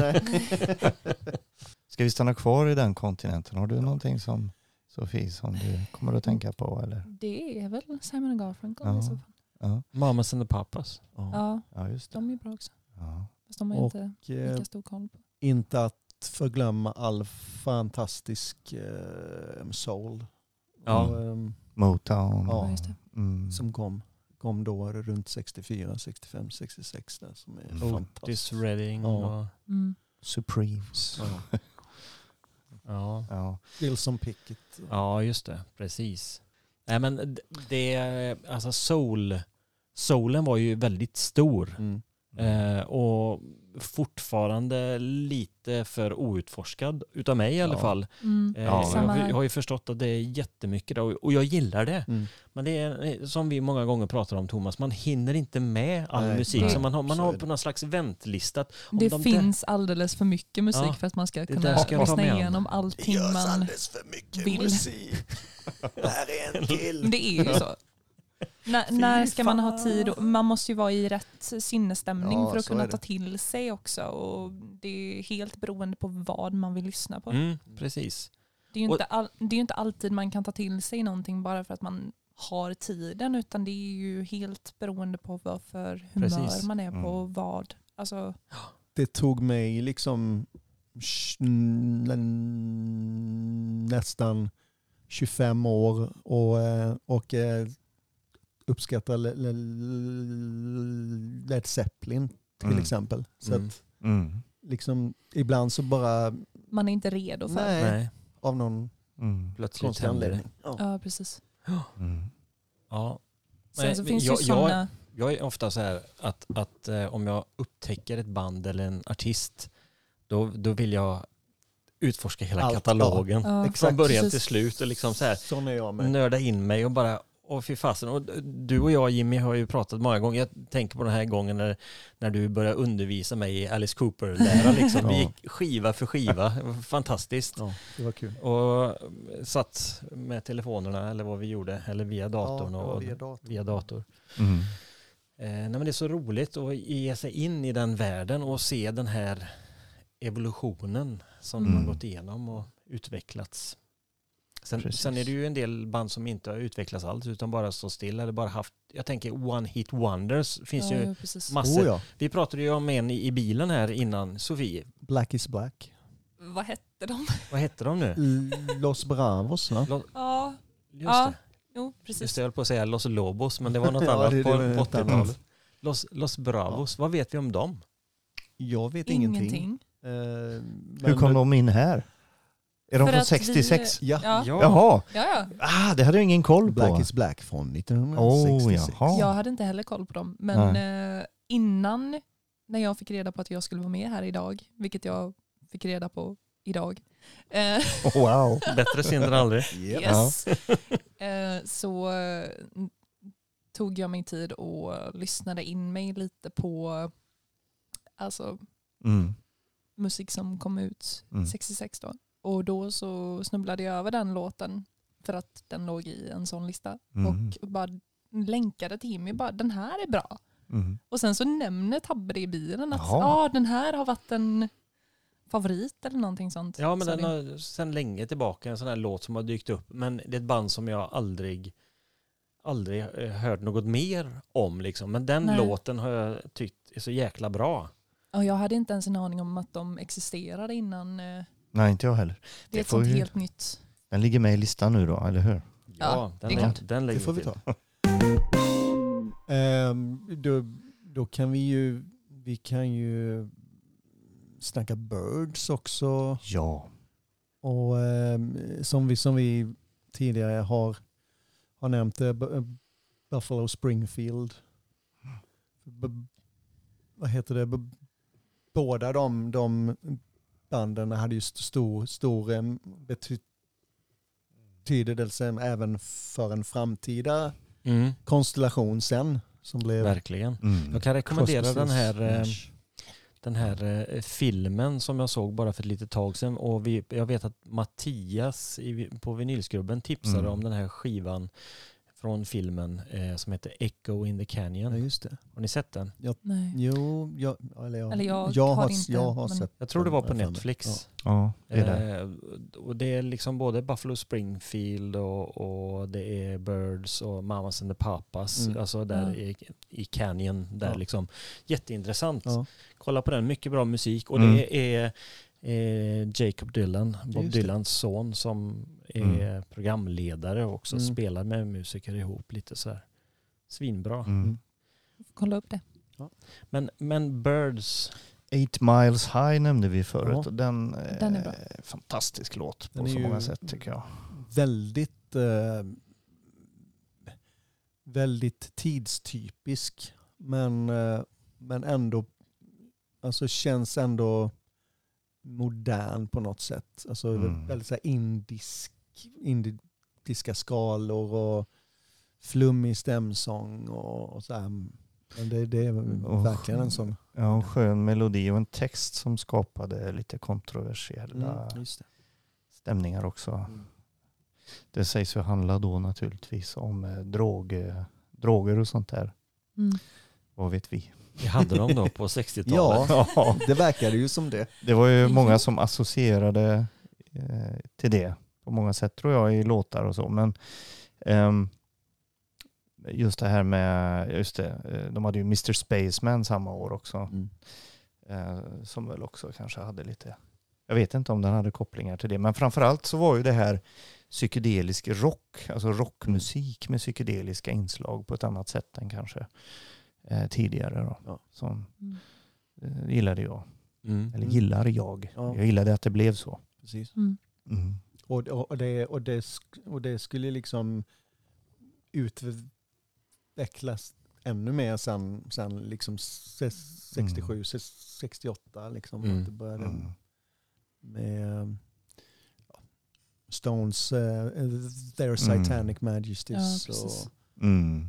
Ska vi stanna kvar i den kontinenten? Har du någonting som Sofie som du kommer att tänka på? Eller? Det är väl Simon Garfunkel Ja. i så fall. Ja, Mamas and the Papas. Ja. Ja, ja just det. de är bra också. Ja. Fast de har Och, inte eh, lika stor koll på. Inte att förglömma all fantastisk eh, soul. Ja. Och, ehm, Motown. Ja. Ja, just det. Mm. som kom, kom då runt 64, 65, 66 där som är Mm. Otis fantastiskt. Redding Ja. och... Mm. Supremes. Ja. Ja. Ja. Wilson Pickett. ja, just det. Precis. Nej men det, alltså soul, soulen var ju väldigt stor. Mm. Eh, och fortfarande lite för outforskad utav mig i alla Ja. fall. Mm. Eh, Ja, jag jag har ju förstått att det är jättemycket där, och och jag gillar det. Mm. Men det är eh, som vi många gånger pratar om Thomas, man hinner inte med all Nej, musik. nej, så man har, man har det. på någon slags väntlista. Det de finns alldeles för mycket musik Ja, för att man ska det kunna där ska lyssna igenom allting man... för mycket vill. musik. Det här är en kill. Det är ju så. När, ska man ha tid? och- Man måste ju vara i rätt sinnesstämning Ja, för att kunna ta till sig också. Och det är helt beroende på vad man vill lyssna på. Mm, precis. Det är ju inte, all, det är ju inte alltid man kan ta till sig någonting bara för att man har tiden utan det är ju helt beroende på vad för humör Precis. man är på Mm. och vad. Alltså, Det tog mig liksom nästan 25 år och, eh, och uppskatta Le- Le- Led Zeppelin till Mm. exempel. Så Mm. att Mm. liksom ibland så bara man är inte redo för. Nej. Nej, av någon Mm. konstig anledning. Ja. Ja, precis. Mm. Ja. Sen Nej, så finns jag- ju sådana... Jag är ofta så här att, att eh, om jag upptäcker ett band eller en artist, då, då vill jag utforska hela Allt, katalogen. Ja. Från början till slut och liksom så här Sån är jag med. nörda in mig och bara Åh fy fasen. Och du och jag Jimmy har ju pratat många gånger. Jag tänker på den här gången när, när du började undervisa mig i Alice Cooper-lära. Liksom. Vi gick skiva för skiva. Fantastiskt. Ja, det var kul. Och satt med telefonerna eller vad vi gjorde. Eller via datorn. Ja, och, via datorn. via dator. Mm. Eh, nej men det är så roligt att ge sig in i den världen och se den här evolutionen som Mm. har gått igenom och utvecklats. Sen, sen är det ju en del band som inte har utvecklats alls utan bara stå still eller bara haft, jag tänker one hit wonders finns ja, ju ja, precis. massor. Oh, ja. Vi pratade ju om en i, i bilen här innan, Sofie. Black is black. Vad hette de? Vad hette de nu? Los Bravos va? Lo, Ja, just Ja, det. jo Just precis. det, jag höll på att säga Los Lobos men det var något Ja, annat det- det på, var på något 80-talet. annat. Los, Los Bravos, vad vet vi om dem? Jag vet ingenting. Ingenting. Eh, Hur kom de in här? Är de För från att vi- 66? Ja, Ja, ja. Jaha, ja. ah, det hade jag ingen koll på. Black is Black från Oh, 1966. jaha. Jag hade inte heller koll på dem. Men eh, innan, när jag fick reda på att jag skulle vara med här idag, vilket jag fick reda på idag, eh, Wow. Bättre sent än aldrig. Yep. yes, eh, så eh, tog jag mig tid och lyssnade in mig lite på alltså, Mm. musik som kom ut Mm. 66 då. Och då så snubblade jag över den låten för att den låg i en sån lista. Mm. Och bara länkade till Jimmy, bara den här är bra. Mm. Och sen så nämner Tabbe det i bilen att ah, den här har varit en favorit eller någonting sånt. Ja, men sa den har sedan länge tillbaka en sån här låt som har dykt upp. Men det är ett band som jag aldrig, aldrig eh, hört något mer om. Liksom. Men den Nej. låten har jag tyckt är så jäkla bra. Och jag hade inte ens en aning om att de existerade innan. Nej, inte jag heller. Det är ett får sånt vi- helt nytt. Den ligger med i listan nu då, eller hur? Ja, det den, klart. den lägger Det får vi ta. Ehm, då, då kan vi ju, vi kan ju snacka Birds också. Ja. Och ehm, som, vi, som vi tidigare har, har nämnt, eh, Buffalo Springfield. B- vad heter det? B- båda de, de banden hade just stor, stor bety- betydelse även för en framtida Mm, konstellation sen. Som blev verkligen. Mm. Jag kan rekommendera den här, eh, den här eh, filmen som jag såg bara för ett litet tag sedan. Och vi, jag vet att Mattias i, på Vinylskrubben tipsade Mm. om den här skivan från filmen eh, som heter Echo in the Ja, Canyon. just det. Har ni sett den? Nej. Jo, jag, eller jag, Eller jag har har, inte, jag har men- sett Jag tror det var på jag. Netflix. Ja, det är det. Eh, och det är liksom både Buffalo Springfield och, och det är Birds och Mamas and the Papas. Mm. Alltså där Ja. i, i Canyon. Där Ja. liksom. Jätteintressant. Ja. Kolla på den, mycket bra musik. Och Mm. det är eh, Jacob Dylan, Bob. Dylans son som är Mm. programledare och också Mm. spelar med musiker ihop lite så här. Svinbra. Mm. Kolla upp det. Men, men Birds, Eight Miles High nämnde vi förut. Ja. Den, eh, Den är bra. fantastisk låt på Den så många sätt tycker jag. Väldigt, eh, väldigt tidstypisk. Men, eh, men ändå, alltså känns ändå modern på något sätt. Alltså Mm. väldigt så här indisk, indiska skalor och flummig stämsång och, och så här. Men det, det är verkligen en sån. Ja, och skön melodi och en text som skapade lite kontroversiella Mm, just det. stämningar också. Mm. Det sägs ju handla då naturligtvis om eh, drog, droger och sånt där. Mm. Vad vet vi? vi hade dem då på 60-talet. Ja, det verkade ju som det. Det var ju många som associerade eh, till det på många sätt tror jag i låtar och så. Men ehm, just det här med, just det, eh, de hade ju Mr Spaceman samma år också. Mm. Eh, som väl också kanske hade lite, jag vet inte om den hade kopplingar till det. Men framförallt så var ju det här psykedelisk rock, alltså rockmusik med psykedeliska inslag på ett annat sätt än kanske eh, tidigare. Då, Ja. Som Mm. eh, gillade jag. Mm. Eller gillar jag. Ja. Jag gillade att det blev så. Precis. Mm. Mm. Och, och, det, och, det, och det skulle liksom utvecklas ännu mer sen, sen liksom ses- 67, ses- 68 liksom. Mm. Att det började Mm. med ja, Stones, uh, Their Mm. Satanic Ja, Majesties precis. och, Mm.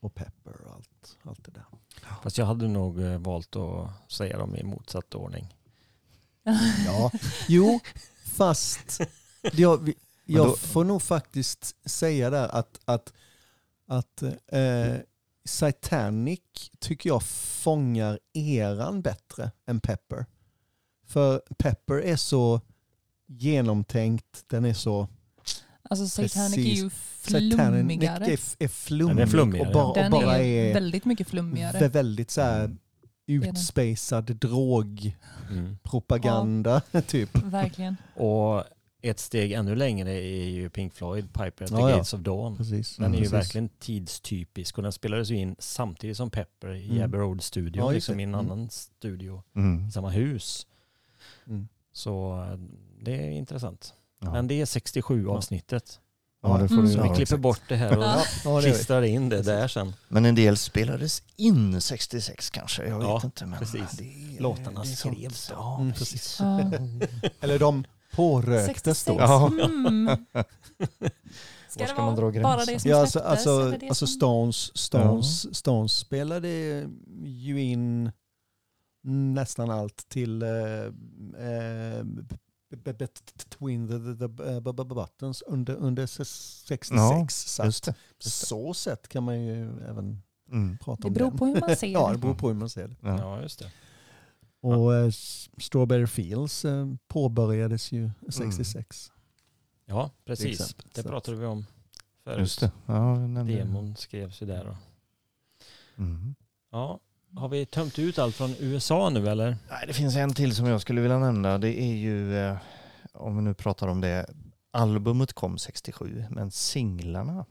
och Pepper och allt, allt det där. Fast jag hade nog eh, valt att säga dem i motsatt ordning. Ja, jo, fast jag, jag då- får nog faktiskt säga där att, att, att eh, Satanic tycker jag fångar eran bättre än Pepper. För Pepper är så genomtänkt, den är så... Alltså Satanic är ju Satanic flummigare. är, är flummig Den är flummigare, och bara, Den och bara är är, väldigt mycket flummigare. vä- väldigt så här Mm. utspacad drogpropaganda Mm. typ. Verkligen. Och ett steg ännu längre är ju Pink Floyd, Piper at the Ja, ja. Gates of Dawn. Precis. Den är ju Precis. verkligen tidstypisk och den spelades ju in samtidigt som Pepper i Mm. Abbey Road Studio, Ja, liksom i en Mm. annan studio Mm. i samma hus. Mm. Så eh, det är intressant. Ja. Men det är 67 avsnittet. ja, det får Mm. Så Ja, vi klipper bort det här och Ja. Ja, klistrar in det där sen. Men en del spelades in 66 kanske, jag vet Ja, inte. Men precis. det- Låtarna det skrevs. Ja, Mm, precis. Ja. Eller de påröktes då. 66. Ja. Mm. Ska det man vara dra gränsen? bara det som Ja, alltså, alltså, det alltså som- Stones, Stones, Stones spelade ju in nästan allt till eh, eh, Between the, the, the uh, b- b- Buttons under, under 66. Ja, så det. så sett kan man ju även Mm. prata Det om beror den. på hur man ser Ja, det det. beror på hur man ser det. Ja. Ja, just det. Och eh, Strawberry Fields eh, påbörjades ju 66. Ja, precis. exempel. Det pratade vi om förut. Just det. Ja. Demon skrevs ju där. Då. Mm. Ja, har vi tömt ut allt från USA nu eller? Nej, det finns en till som jag skulle vilja nämna. Det är ju, eh, om vi nu pratar om det, albumet kom 67, men singlarna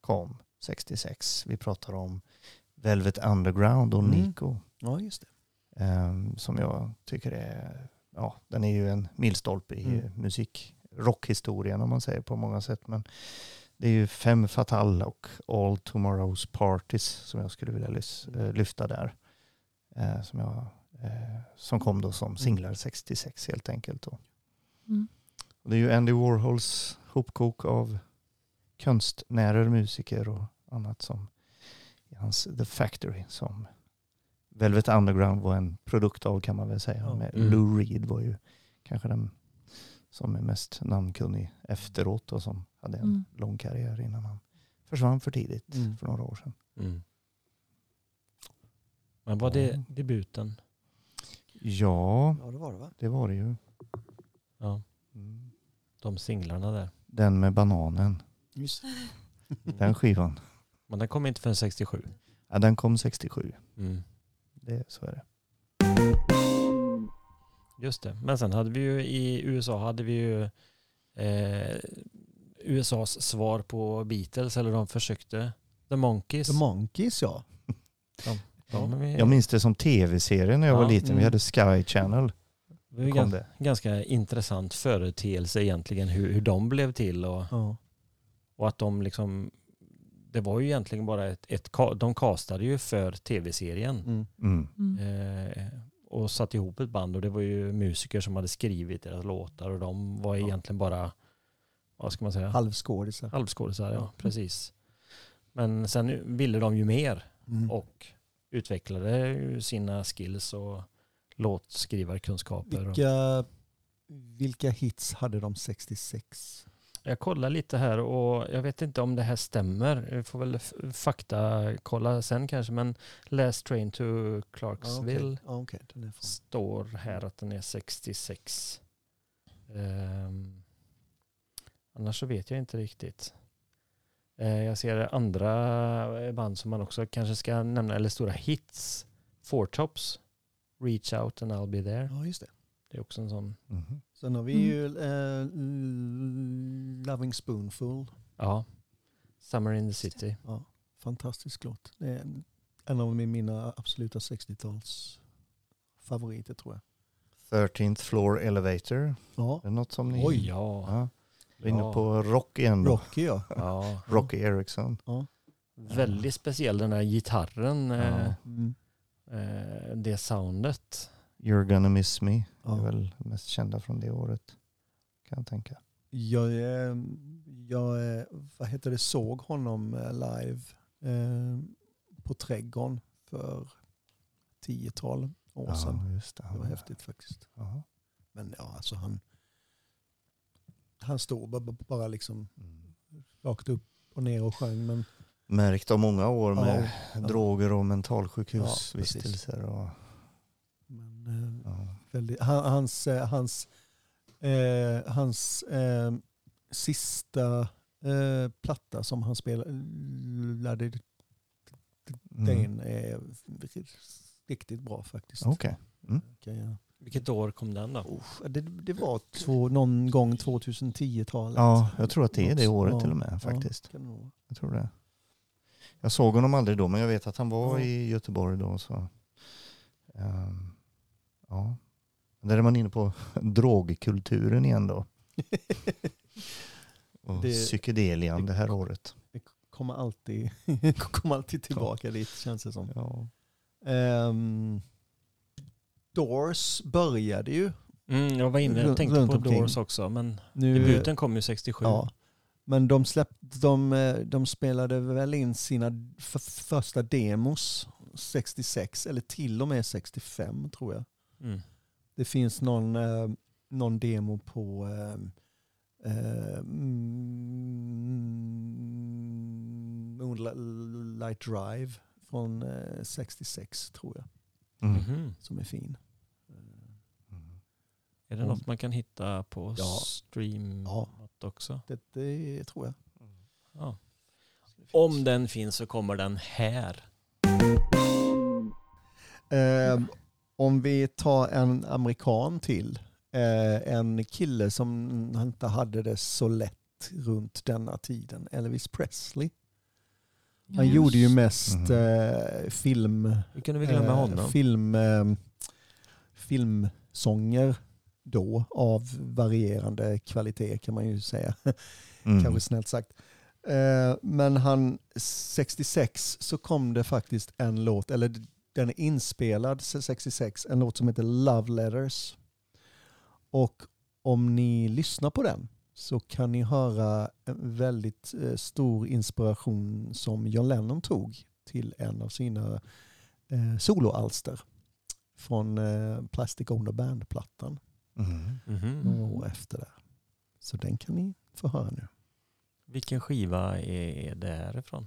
kom 66. Vi pratar om Velvet Underground och Mm. Nico. Ja, just det. Ehm, som jag tycker är, ja, den är ju en milstolpe i Mm. musik, rockhistorien om man säger på många sätt. Men det är ju Fem Fatal och All Tomorrow's Parties som jag skulle vilja lys- eh, lyfta där. Eh, som, jag, eh, som kom då som singlar 66 helt enkelt. Då. Mm. Och det är ju Andy Warhols hopkok av konstnärer, musiker och annat som i hans The Factory som Velvet Underground var en produkt av kan man väl säga. Ja. Med Mm. Lou Reed var ju kanske den som är mest namnkunnig efteråt och som hade en Mm. lång karriär innan han försvann för tidigt Mm. för några år sedan. Mm. Men var det debuten? Ja, Ja, det var det va? det var det ju. Ja, Mm. de singlarna där. Den med bananen, Just den skivan. Men den kom inte förrän 67. Ja, den kom 67. Mm. Det, så är det. Just det. Men sen hade vi ju i USA hade vi ju eh, USAs svar på Beatles, eller de försökte. The Monkeys. The Monkeys ja. de är vi, Jag minns det som tv-serie när jag Ja, var liten. Vi mm. hade Sky Channel. det var ju Kom gan- det. ganska intressant företeelse egentligen hur, hur de blev till och, ja. och att de liksom det var ju egentligen bara ett, ett de castade ju för tv-serien Mm. Mm. Mm. eh, och satte ihop ett band och det var ju musiker som hade skrivit deras låtar och de var egentligen bara vad ska man säga Halvskådisar. halvskådisar, ja Ja. precis. Men sen ville de ju mer Mm. och utvecklade ju sina skills och låtskrivarkunskaper. och- Vilka, vilka hits hade de 66? Jag kollar lite här och jag vet inte om det här stämmer. Vi får väl f- fakta kolla sen kanske. Men Last Train to Clarksville okej. Den är från. står här att den är 66. Ehm, annars så vet jag inte riktigt. Eh, jag ser andra band som man också kanske ska nämna, eller stora hits. Four Tops, Reach Out and I'll Be There. Ja, just det. Det är också en sån, Mhm. Sen har vi Mm. ju eh, Loving Spoonful. ja. Summer in the City. Ja, fantastisk låt. Det är en- en av mina absoluta 60-tals favoriter tror jag. 13th Floor Elevator. Ja, Är det något som ni... Oj, ja. Ja. Vi är inne Ja. på rock igen då. Rocky ja. ja. Rocky Erickson. Väldigt speciell den där gitarren, Ja. eh, Mm. eh, det soundet. You're gonna miss me. Ja. är väl mest kända från det året. Kan jag tänka. Jag, jag vad heter det, såg honom eh, live eh, på Trädgården för tiotal år sedan. Ja, just det. Det var häftigt faktiskt. Ja. Men ja, alltså han, han stod bara, bara liksom Mm. rakt upp och ner och sjöng. Men Märkt av många år med Ja, droger och mentalsjukhusvistelser. och, men eh, ja. Väldigt, han, hans eh, hans, eh, hans eh, sista eh, platta som han spelade Mm. den är riktigt bra faktiskt. Okej. Mm. Kan jag Vilket år kom den då? Oh, det, det var två, någon gång 2010-talet. Ja, jag tror att det är det året Ja, till och med ja. faktiskt. Kan det vara. Jag tror det. Jag såg honom aldrig då, men jag vet att han var Ja. i Göteborg då. Så. Ehm, ja. Där är man inne på drogkulturen igen då. Och Det- psykedelian det här året. kommer alltid, kommer alltid tillbaka dit känns det som. Ja. Ehm, Doors började ju. Mm, jag var inne och tänkte runt på omkring. Doors också, men Nu, debuten kom ju 67. ja, men de, släppte, de, eh, de spelade väl in sina första demos 66 eller till och med 65 tror jag. Mm. Det finns någon, eh, någon demo på eh, eh, mm, Moonlight Drive från eh, 66 tror jag, Mm. Mhm. som är fin. Mm. Är det Om- något man kan hitta på Ja. stream Ja. också? Det, det tror jag. Ja. Om den finns så kommer den här. Eh, om vi tar en amerikan till. Eh, en kille som inte hade det så lätt runt denna tiden. Elvis Presley. Han Just. gjorde ju mest Mhm. eh, film, Hur kunde vi glömma eh, honom? film, eh, filmsånger då av varierande kvalitet kan man ju säga. Mm. kanske snällt sagt. Men han, 66 så kom det faktiskt en låt, eller den är inspelad 66, en låt som heter Love Letters. Och om ni lyssnar på den så kan ni höra en väldigt eh, stor inspiration som John Lennon tog till en av sina eh, soloalster från eh, Plastic Ono Band-plattan Mm. Mhm. några år efter det. Så den kan ni få höra nu. Vilken skiva är det härifrån?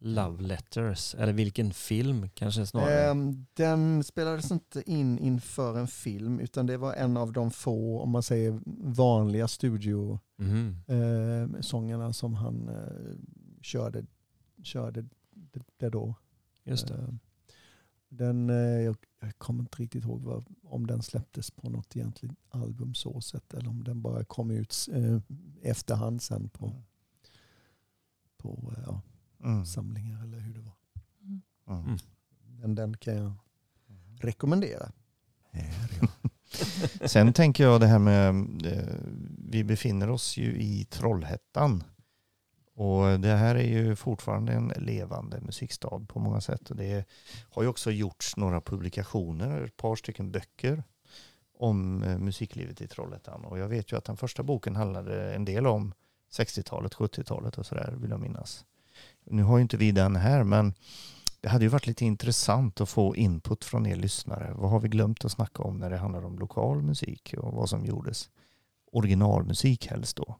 Love Letters, eller vilken film kanske snarare? Ehm, den spelades inte in inför en film utan det var en av de få, om man säger vanliga studiosångerna Mhm. som han eh, körde, körde det, det då. Just det. Ehm, den, eh, jag, jag kommer inte riktigt ihåg vad, om den släpptes på något egentligt album så sett eller om den bara kom ut eh, efterhand sen på, på eh, ja, Mm. samlingar eller hur det var. Mm. Mm. Mm. Men den kan jag rekommendera. Sen tänker jag det här med, eh, vi befinner oss ju i Trollhättan. Och det här är ju fortfarande en levande musikstad på många sätt. Och det har ju också gjorts några publikationer, ett par stycken böcker om eh, musiklivet i Trollhättan. Och jag vet ju att den första boken handlade en del om 60-talet, 70-talet och sådär vill jag minnas. Nu har ju inte vi den här men det hade ju varit lite intressant att få input från er lyssnare. Vad har vi glömt att snacka om när det handlar om lokal musik och vad som gjordes? Originalmusik helst då.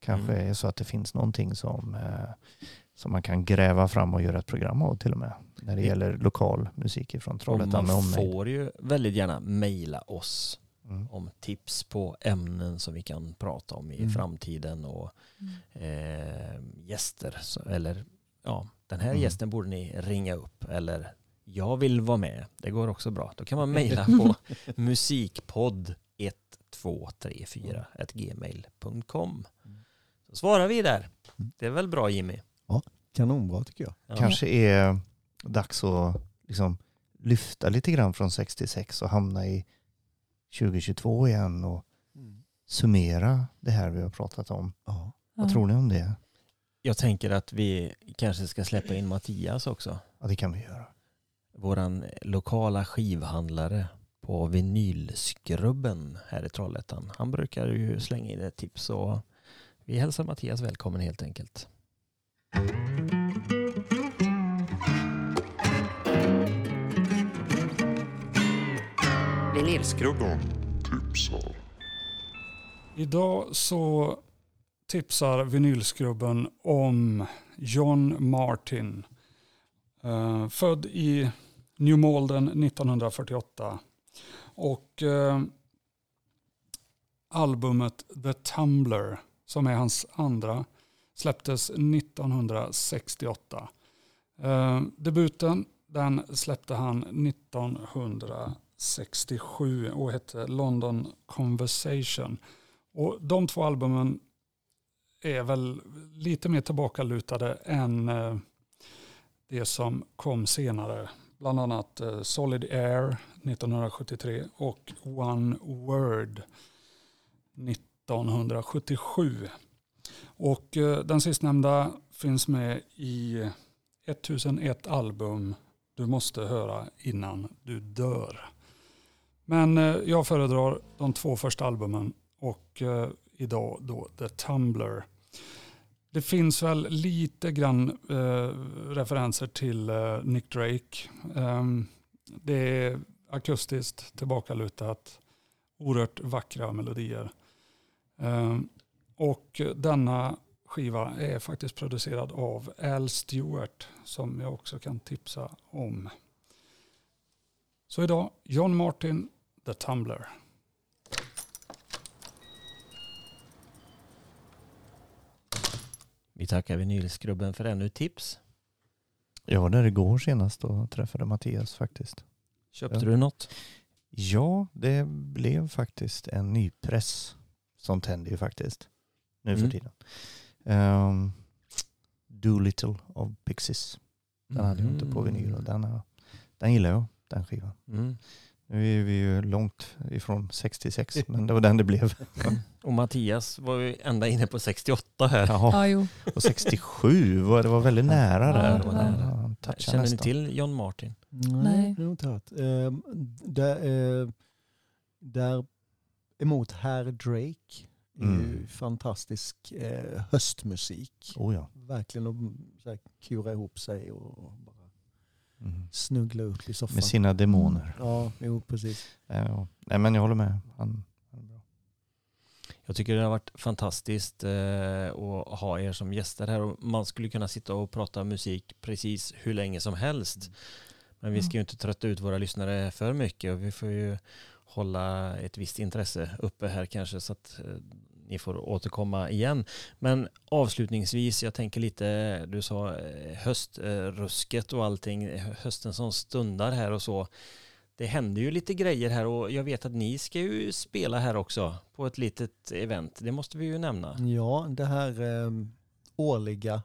Kanske Mm. är så att det finns någonting som, eh, som man kan gräva fram och göra ett program av till och med. När det gäller lokal musik från Trollhättan med man omnejd. får ju väldigt gärna mejla oss Mm. om tips på ämnen som vi kan prata om i Mm. framtiden och eh, gäster. Så, eller ja, den här Mm. gästen borde ni ringa upp eller jag vill vara med. Det går också bra. Då kan man mejla på musikpodd 1234 gmail.com. Så svarar vi där. Mm. Det är väl bra Jimmy? Kanonbra tycker jag. Ja. Kanske är dags att liksom lyfta lite grann från 66 och hamna i 2022 igen och summera det här vi har pratat om. Ja. Vad tror ni om det? Jag tänker att vi kanske ska släppa in Mattias också. Ja, det kan vi göra. Våran lokala skivhandlare på vinylskrubben här i Trollhättan. Han brukar ju slänga in ett tips och vi hälsar Mattias välkommen helt enkelt. Vinylskrubben. tipsar. Idag så tipsar vinylskrubben om John Martin. Eh, född i New Malden 1948. Och eh, albumet The Tumbler, som är hans andra, släpptes 1968. Eh, debuten den släppte han 67 och hette London Conversation. Och de två albumen är väl lite mer tillbakalutade än eh, det som kom senare. Bland annat eh, Solid Air 1973 och One Word 1977. Och eh, den sistnämnda finns med i 1001 album du måste höra innan du dör. Men eh, jag föredrar de två första albumen och eh, idag då The Tumbler. Det finns väl lite grann eh, referenser till eh, Nick Drake. Ehm, det är akustiskt tillbakalutat, oerhört vackra melodier. Ehm, och denna skiva är faktiskt producerad av Al Stewart som jag också kan tipsa om. Så idag John Martin, The Tumbler. Vi tackar vinylskrubben för ännu tips. Jag var där igår senast och träffade Mattias faktiskt. Köpte Ja. du något? Ja, det blev faktiskt en ny press. Sånt händer ju faktiskt nu Mm. för tiden. Um, Doolittle of Pixies. Den hade jag inte på vinyl och den, har- den gillar jag, den skivan. Mm. Nu är vi ju långt ifrån 66, men det var den det blev. Och Mattias var ju ända inne på 68 här. Jaha, Ja, jo. och 67, var, det var väldigt nära Ja, där. nära. Ja, touchade Känner ni till John Martin? Nej. det har inte hört. Eh, där, eh, där emot Herr Drake är ju Mm. fantastisk eh, höstmusik. Oh ja. Verkligen att kura ihop sig och bara Mm. snuggla upp i soffan. Med sina demoner. Ja, jo precis. Ja. Nej, men jag håller med. Han, han är bra. Jag tycker det har varit fantastiskt eh, att ha er som gäster här. Och man skulle kunna sitta och prata musik precis hur länge som helst. Men vi ska ju inte trötta ut våra lyssnare för mycket och vi får ju hålla ett visst intresse uppe här kanske så att eh, ni får återkomma igen. Men avslutningsvis, jag tänker lite, du sa eh, höstrusket och allting, hösten som stundar här och så. Det händer ju lite grejer här och jag vet att ni ska ju spela här också på ett litet event. Det måste vi ju nämna. Ja, det här eh, årliga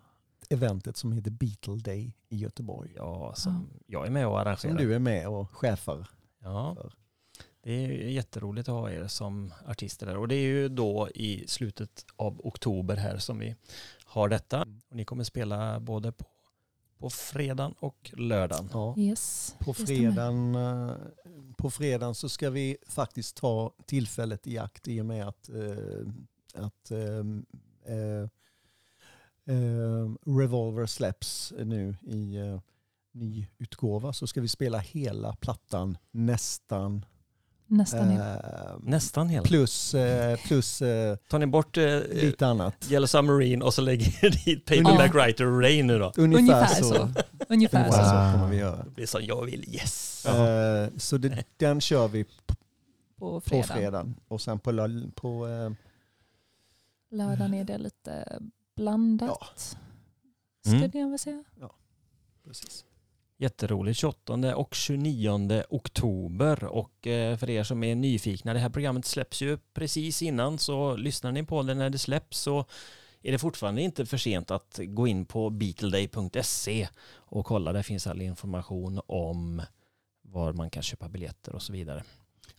eventet som heter Beatle Day i Göteborg. Ja, som jag är med och arrangerar. Som du är med och chefar Ja, för. Det är jätteroligt att ha er som artister där. Och det är ju då i slutet av oktober här som vi har detta. Och ni kommer spela både på, på fredagen och lördagen. Ja. Yes. På fredagen, eh, på fredagen så ska vi faktiskt ta tillfället i akt i och med att, eh, att eh, eh, eh, Revolver släpps nu i eh, ny utgåva så ska vi spela hela plattan nästan. Nästan ja. Eh, Nästan hela. plus eh, plus eh, Tar ni bort eh, lite annat. Yellow Submarine och så lägger ni dit Paperback Writer och Rain nu då? Ungefär, Ungefär så. så. Ungefär Ungefär så. så kommer vi göra. Det blir som jag vill, yes! Eh, så det, den kör vi På på fredag. fredagen. Och sen på, lö- på eh, Lördagen är det lite blandat. Mm. Skulle jag väl säga. precis. Jätteroligt. 28 och 29 oktober. Och eh, för er som är nyfikna, det här programmet släpps ju precis innan så lyssnar ni på det när det släpps så är det fortfarande inte för sent att gå in på beatleday.se och kolla. Där finns all information om var man kan köpa biljetter och så vidare.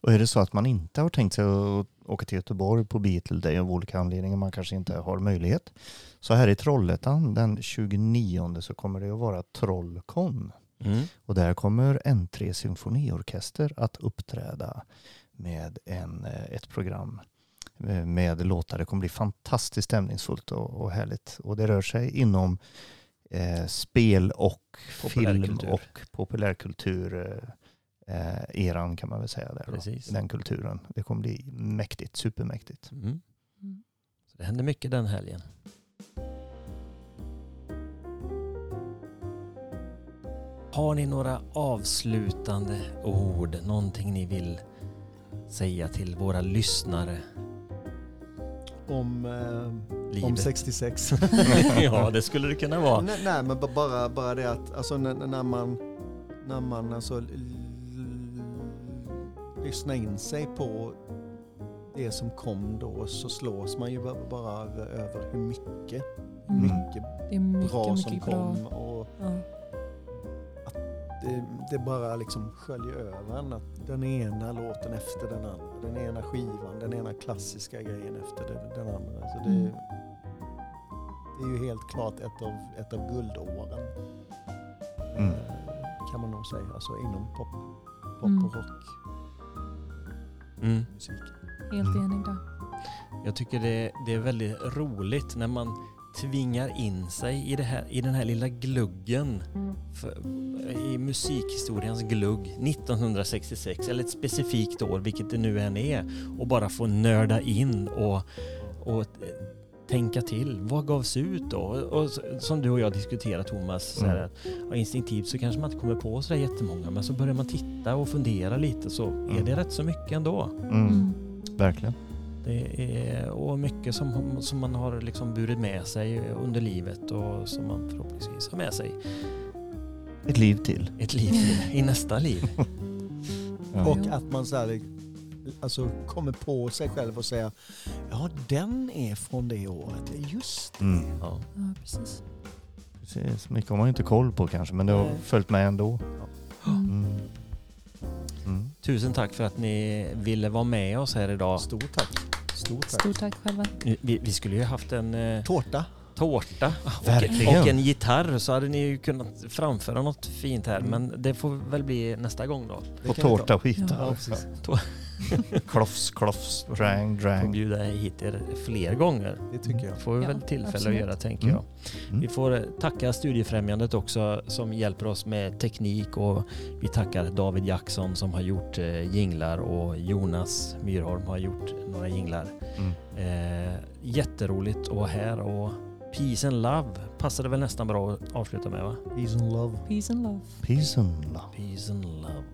Och är det så att man inte har tänkt sig att åka till Göteborg på Beatle Day av olika anledningar, man kanske inte har möjlighet. Så här i Trollhättan den 29 så kommer det att vara Trollcon. Mm. Och där kommer N3 symfoniorkester att uppträda med en, eh, ett program eh, med låtar. Det kommer bli fantastiskt stämningsfullt och, och härligt. Och det rör sig inom eh, spel och film och populärkultur eh, eh, eran kan man väl säga där. då. Precis. Den kulturen. Det kommer bli mäktigt, supermäktigt. Mm. Mm. Så det händer mycket den helgen. Har ni några avslutande ord? Någonting ni vill säga till våra lyssnare? Om, eh, om Livet. 66. ja, det skulle det kunna vara. nej, nej, men ba- bara, bara det att alltså, när, när, man, när man alltså lyssnar in sig på det som kom då så slås man ju ba- bara över hur mycket, Mm. mycket Det är mycket, bra som mycket bra. kom. Och Ja. Det, det bara liksom sköljer över en. Att den ena låten efter den andra. Den ena skivan, den ena klassiska grejen efter den, den andra. Så det, Mm. det är ju helt klart ett av, ett av guldåren. Mm. eh, Kan man nog säga. Alltså inom pop, pop Mm. och rock. Mm. musik. Helt Mm. enig där. Jag tycker det, det är väldigt roligt när man tvingar in sig i, här, i den här lilla gluggen för, i musikhistoriens glugg 1966 eller ett specifikt år vilket det nu än är och bara få nörda in och, och tänka till. Vad gavs ut då? Och som du och jag diskuterar Thomas, så här, Mm. att, ja, instinktivt så kanske man inte kommer på så där jättemånga men så börjar man titta och fundera lite så är det rätt så mycket ändå. Mm. Mm. Verkligen. Det är, och mycket som, som man har liksom burit med sig under livet och som man förhoppningsvis har med sig Ett liv till. ett liv till, i nästa liv. Ja. Och att man så här, alltså, kommer på sig själv och säger ja den är från det året. Ja, Just det. Mm. Ja. Ja, precis. Precis. Mycket har man inte koll på kanske, men det har följt med ändå. Mm. Mm. Mm. Tusen tack för att ni ville vara med oss här idag. Stort tack. Stort tack. Stort tack själva. Vi, vi skulle ju haft en eh, Tårta. tårta och, Verkligen. och en gitarr så hade ni ju kunnat framföra något fint här Mm. men det får väl bli nästa gång då. Och tårta och skita. Ja, precis. Klofs, klofs, drang, Får drang. bjuda hit er fler gånger. Det tycker jag. får vi Ja, väl tillfälle absolut. att göra tänker Mm. jag. Mm. Vi får eh, tacka Studiefrämjandet också som hjälper oss med teknik och vi tackar David Jackson som har gjort eh, jinglar och Jonas Myrholm har gjort några jinglar. Mm. Eh, jätteroligt att vara här och Peace and Love passade väl nästan bra att avsluta med va? Peace and love. Peace and love. Peace and love. Peace and Love.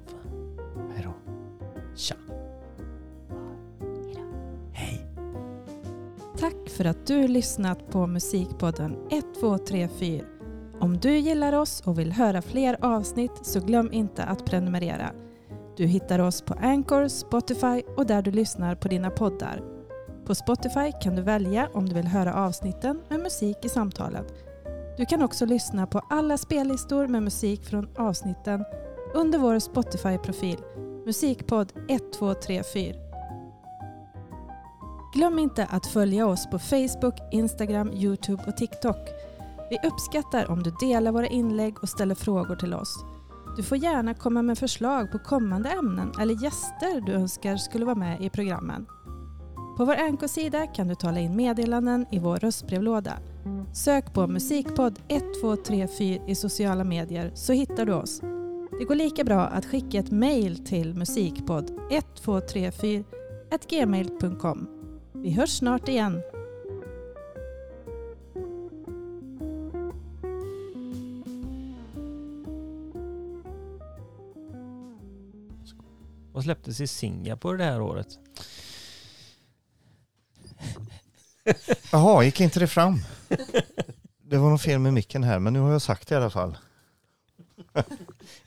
Hej då. Tja! Tack för att du lyssnat på Musikpodden 1234. Om du gillar oss och vill höra fler avsnitt så glöm inte att prenumerera. Du hittar oss på Anchor, Spotify och där du lyssnar på dina poddar. På Spotify kan du välja om du vill höra avsnitten med musik i samtalen. Du kan också lyssna på alla spellistor med musik från avsnitten under vår Spotify-profil Musikpodd 1234. Glöm inte att följa oss på Facebook, Instagram, Youtube och TikTok. Vi uppskattar om du delar våra inlägg och ställer frågor till oss. Du får gärna komma med förslag på kommande ämnen eller gäster du önskar skulle vara med i programmen. På vår NK-sida kan du tala in meddelanden i vår röstbrevlåda. Sök på musikpodd 1234 i sociala medier så hittar du oss. Det går lika bra att skicka ett mejl till musikpodd 1234 gmail.com. Vi hörs snart igen. Vad släpptes i Singapore det här året? Jaha, gick inte det fram? Det var något fel med micken här, men nu har jag sagt det i alla fall.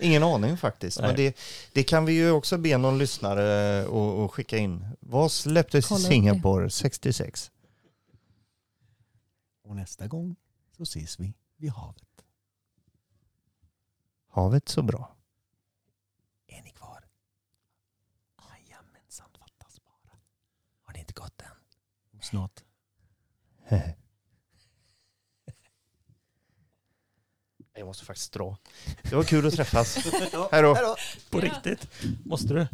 Ingen aning faktiskt. Men Nej. det, det kan vi ju också be någon lyssnare och, och skicka in. Vad släpptes i. Singapore 66? Och nästa gång så ses vi vid havet. Havet så bra. Är ni kvar? Jajamensan, fattas bara. Har ni inte gått än? Snart. Jag måste faktiskt dra. Det var kul att träffas. Hej då. På riktigt? Måste du?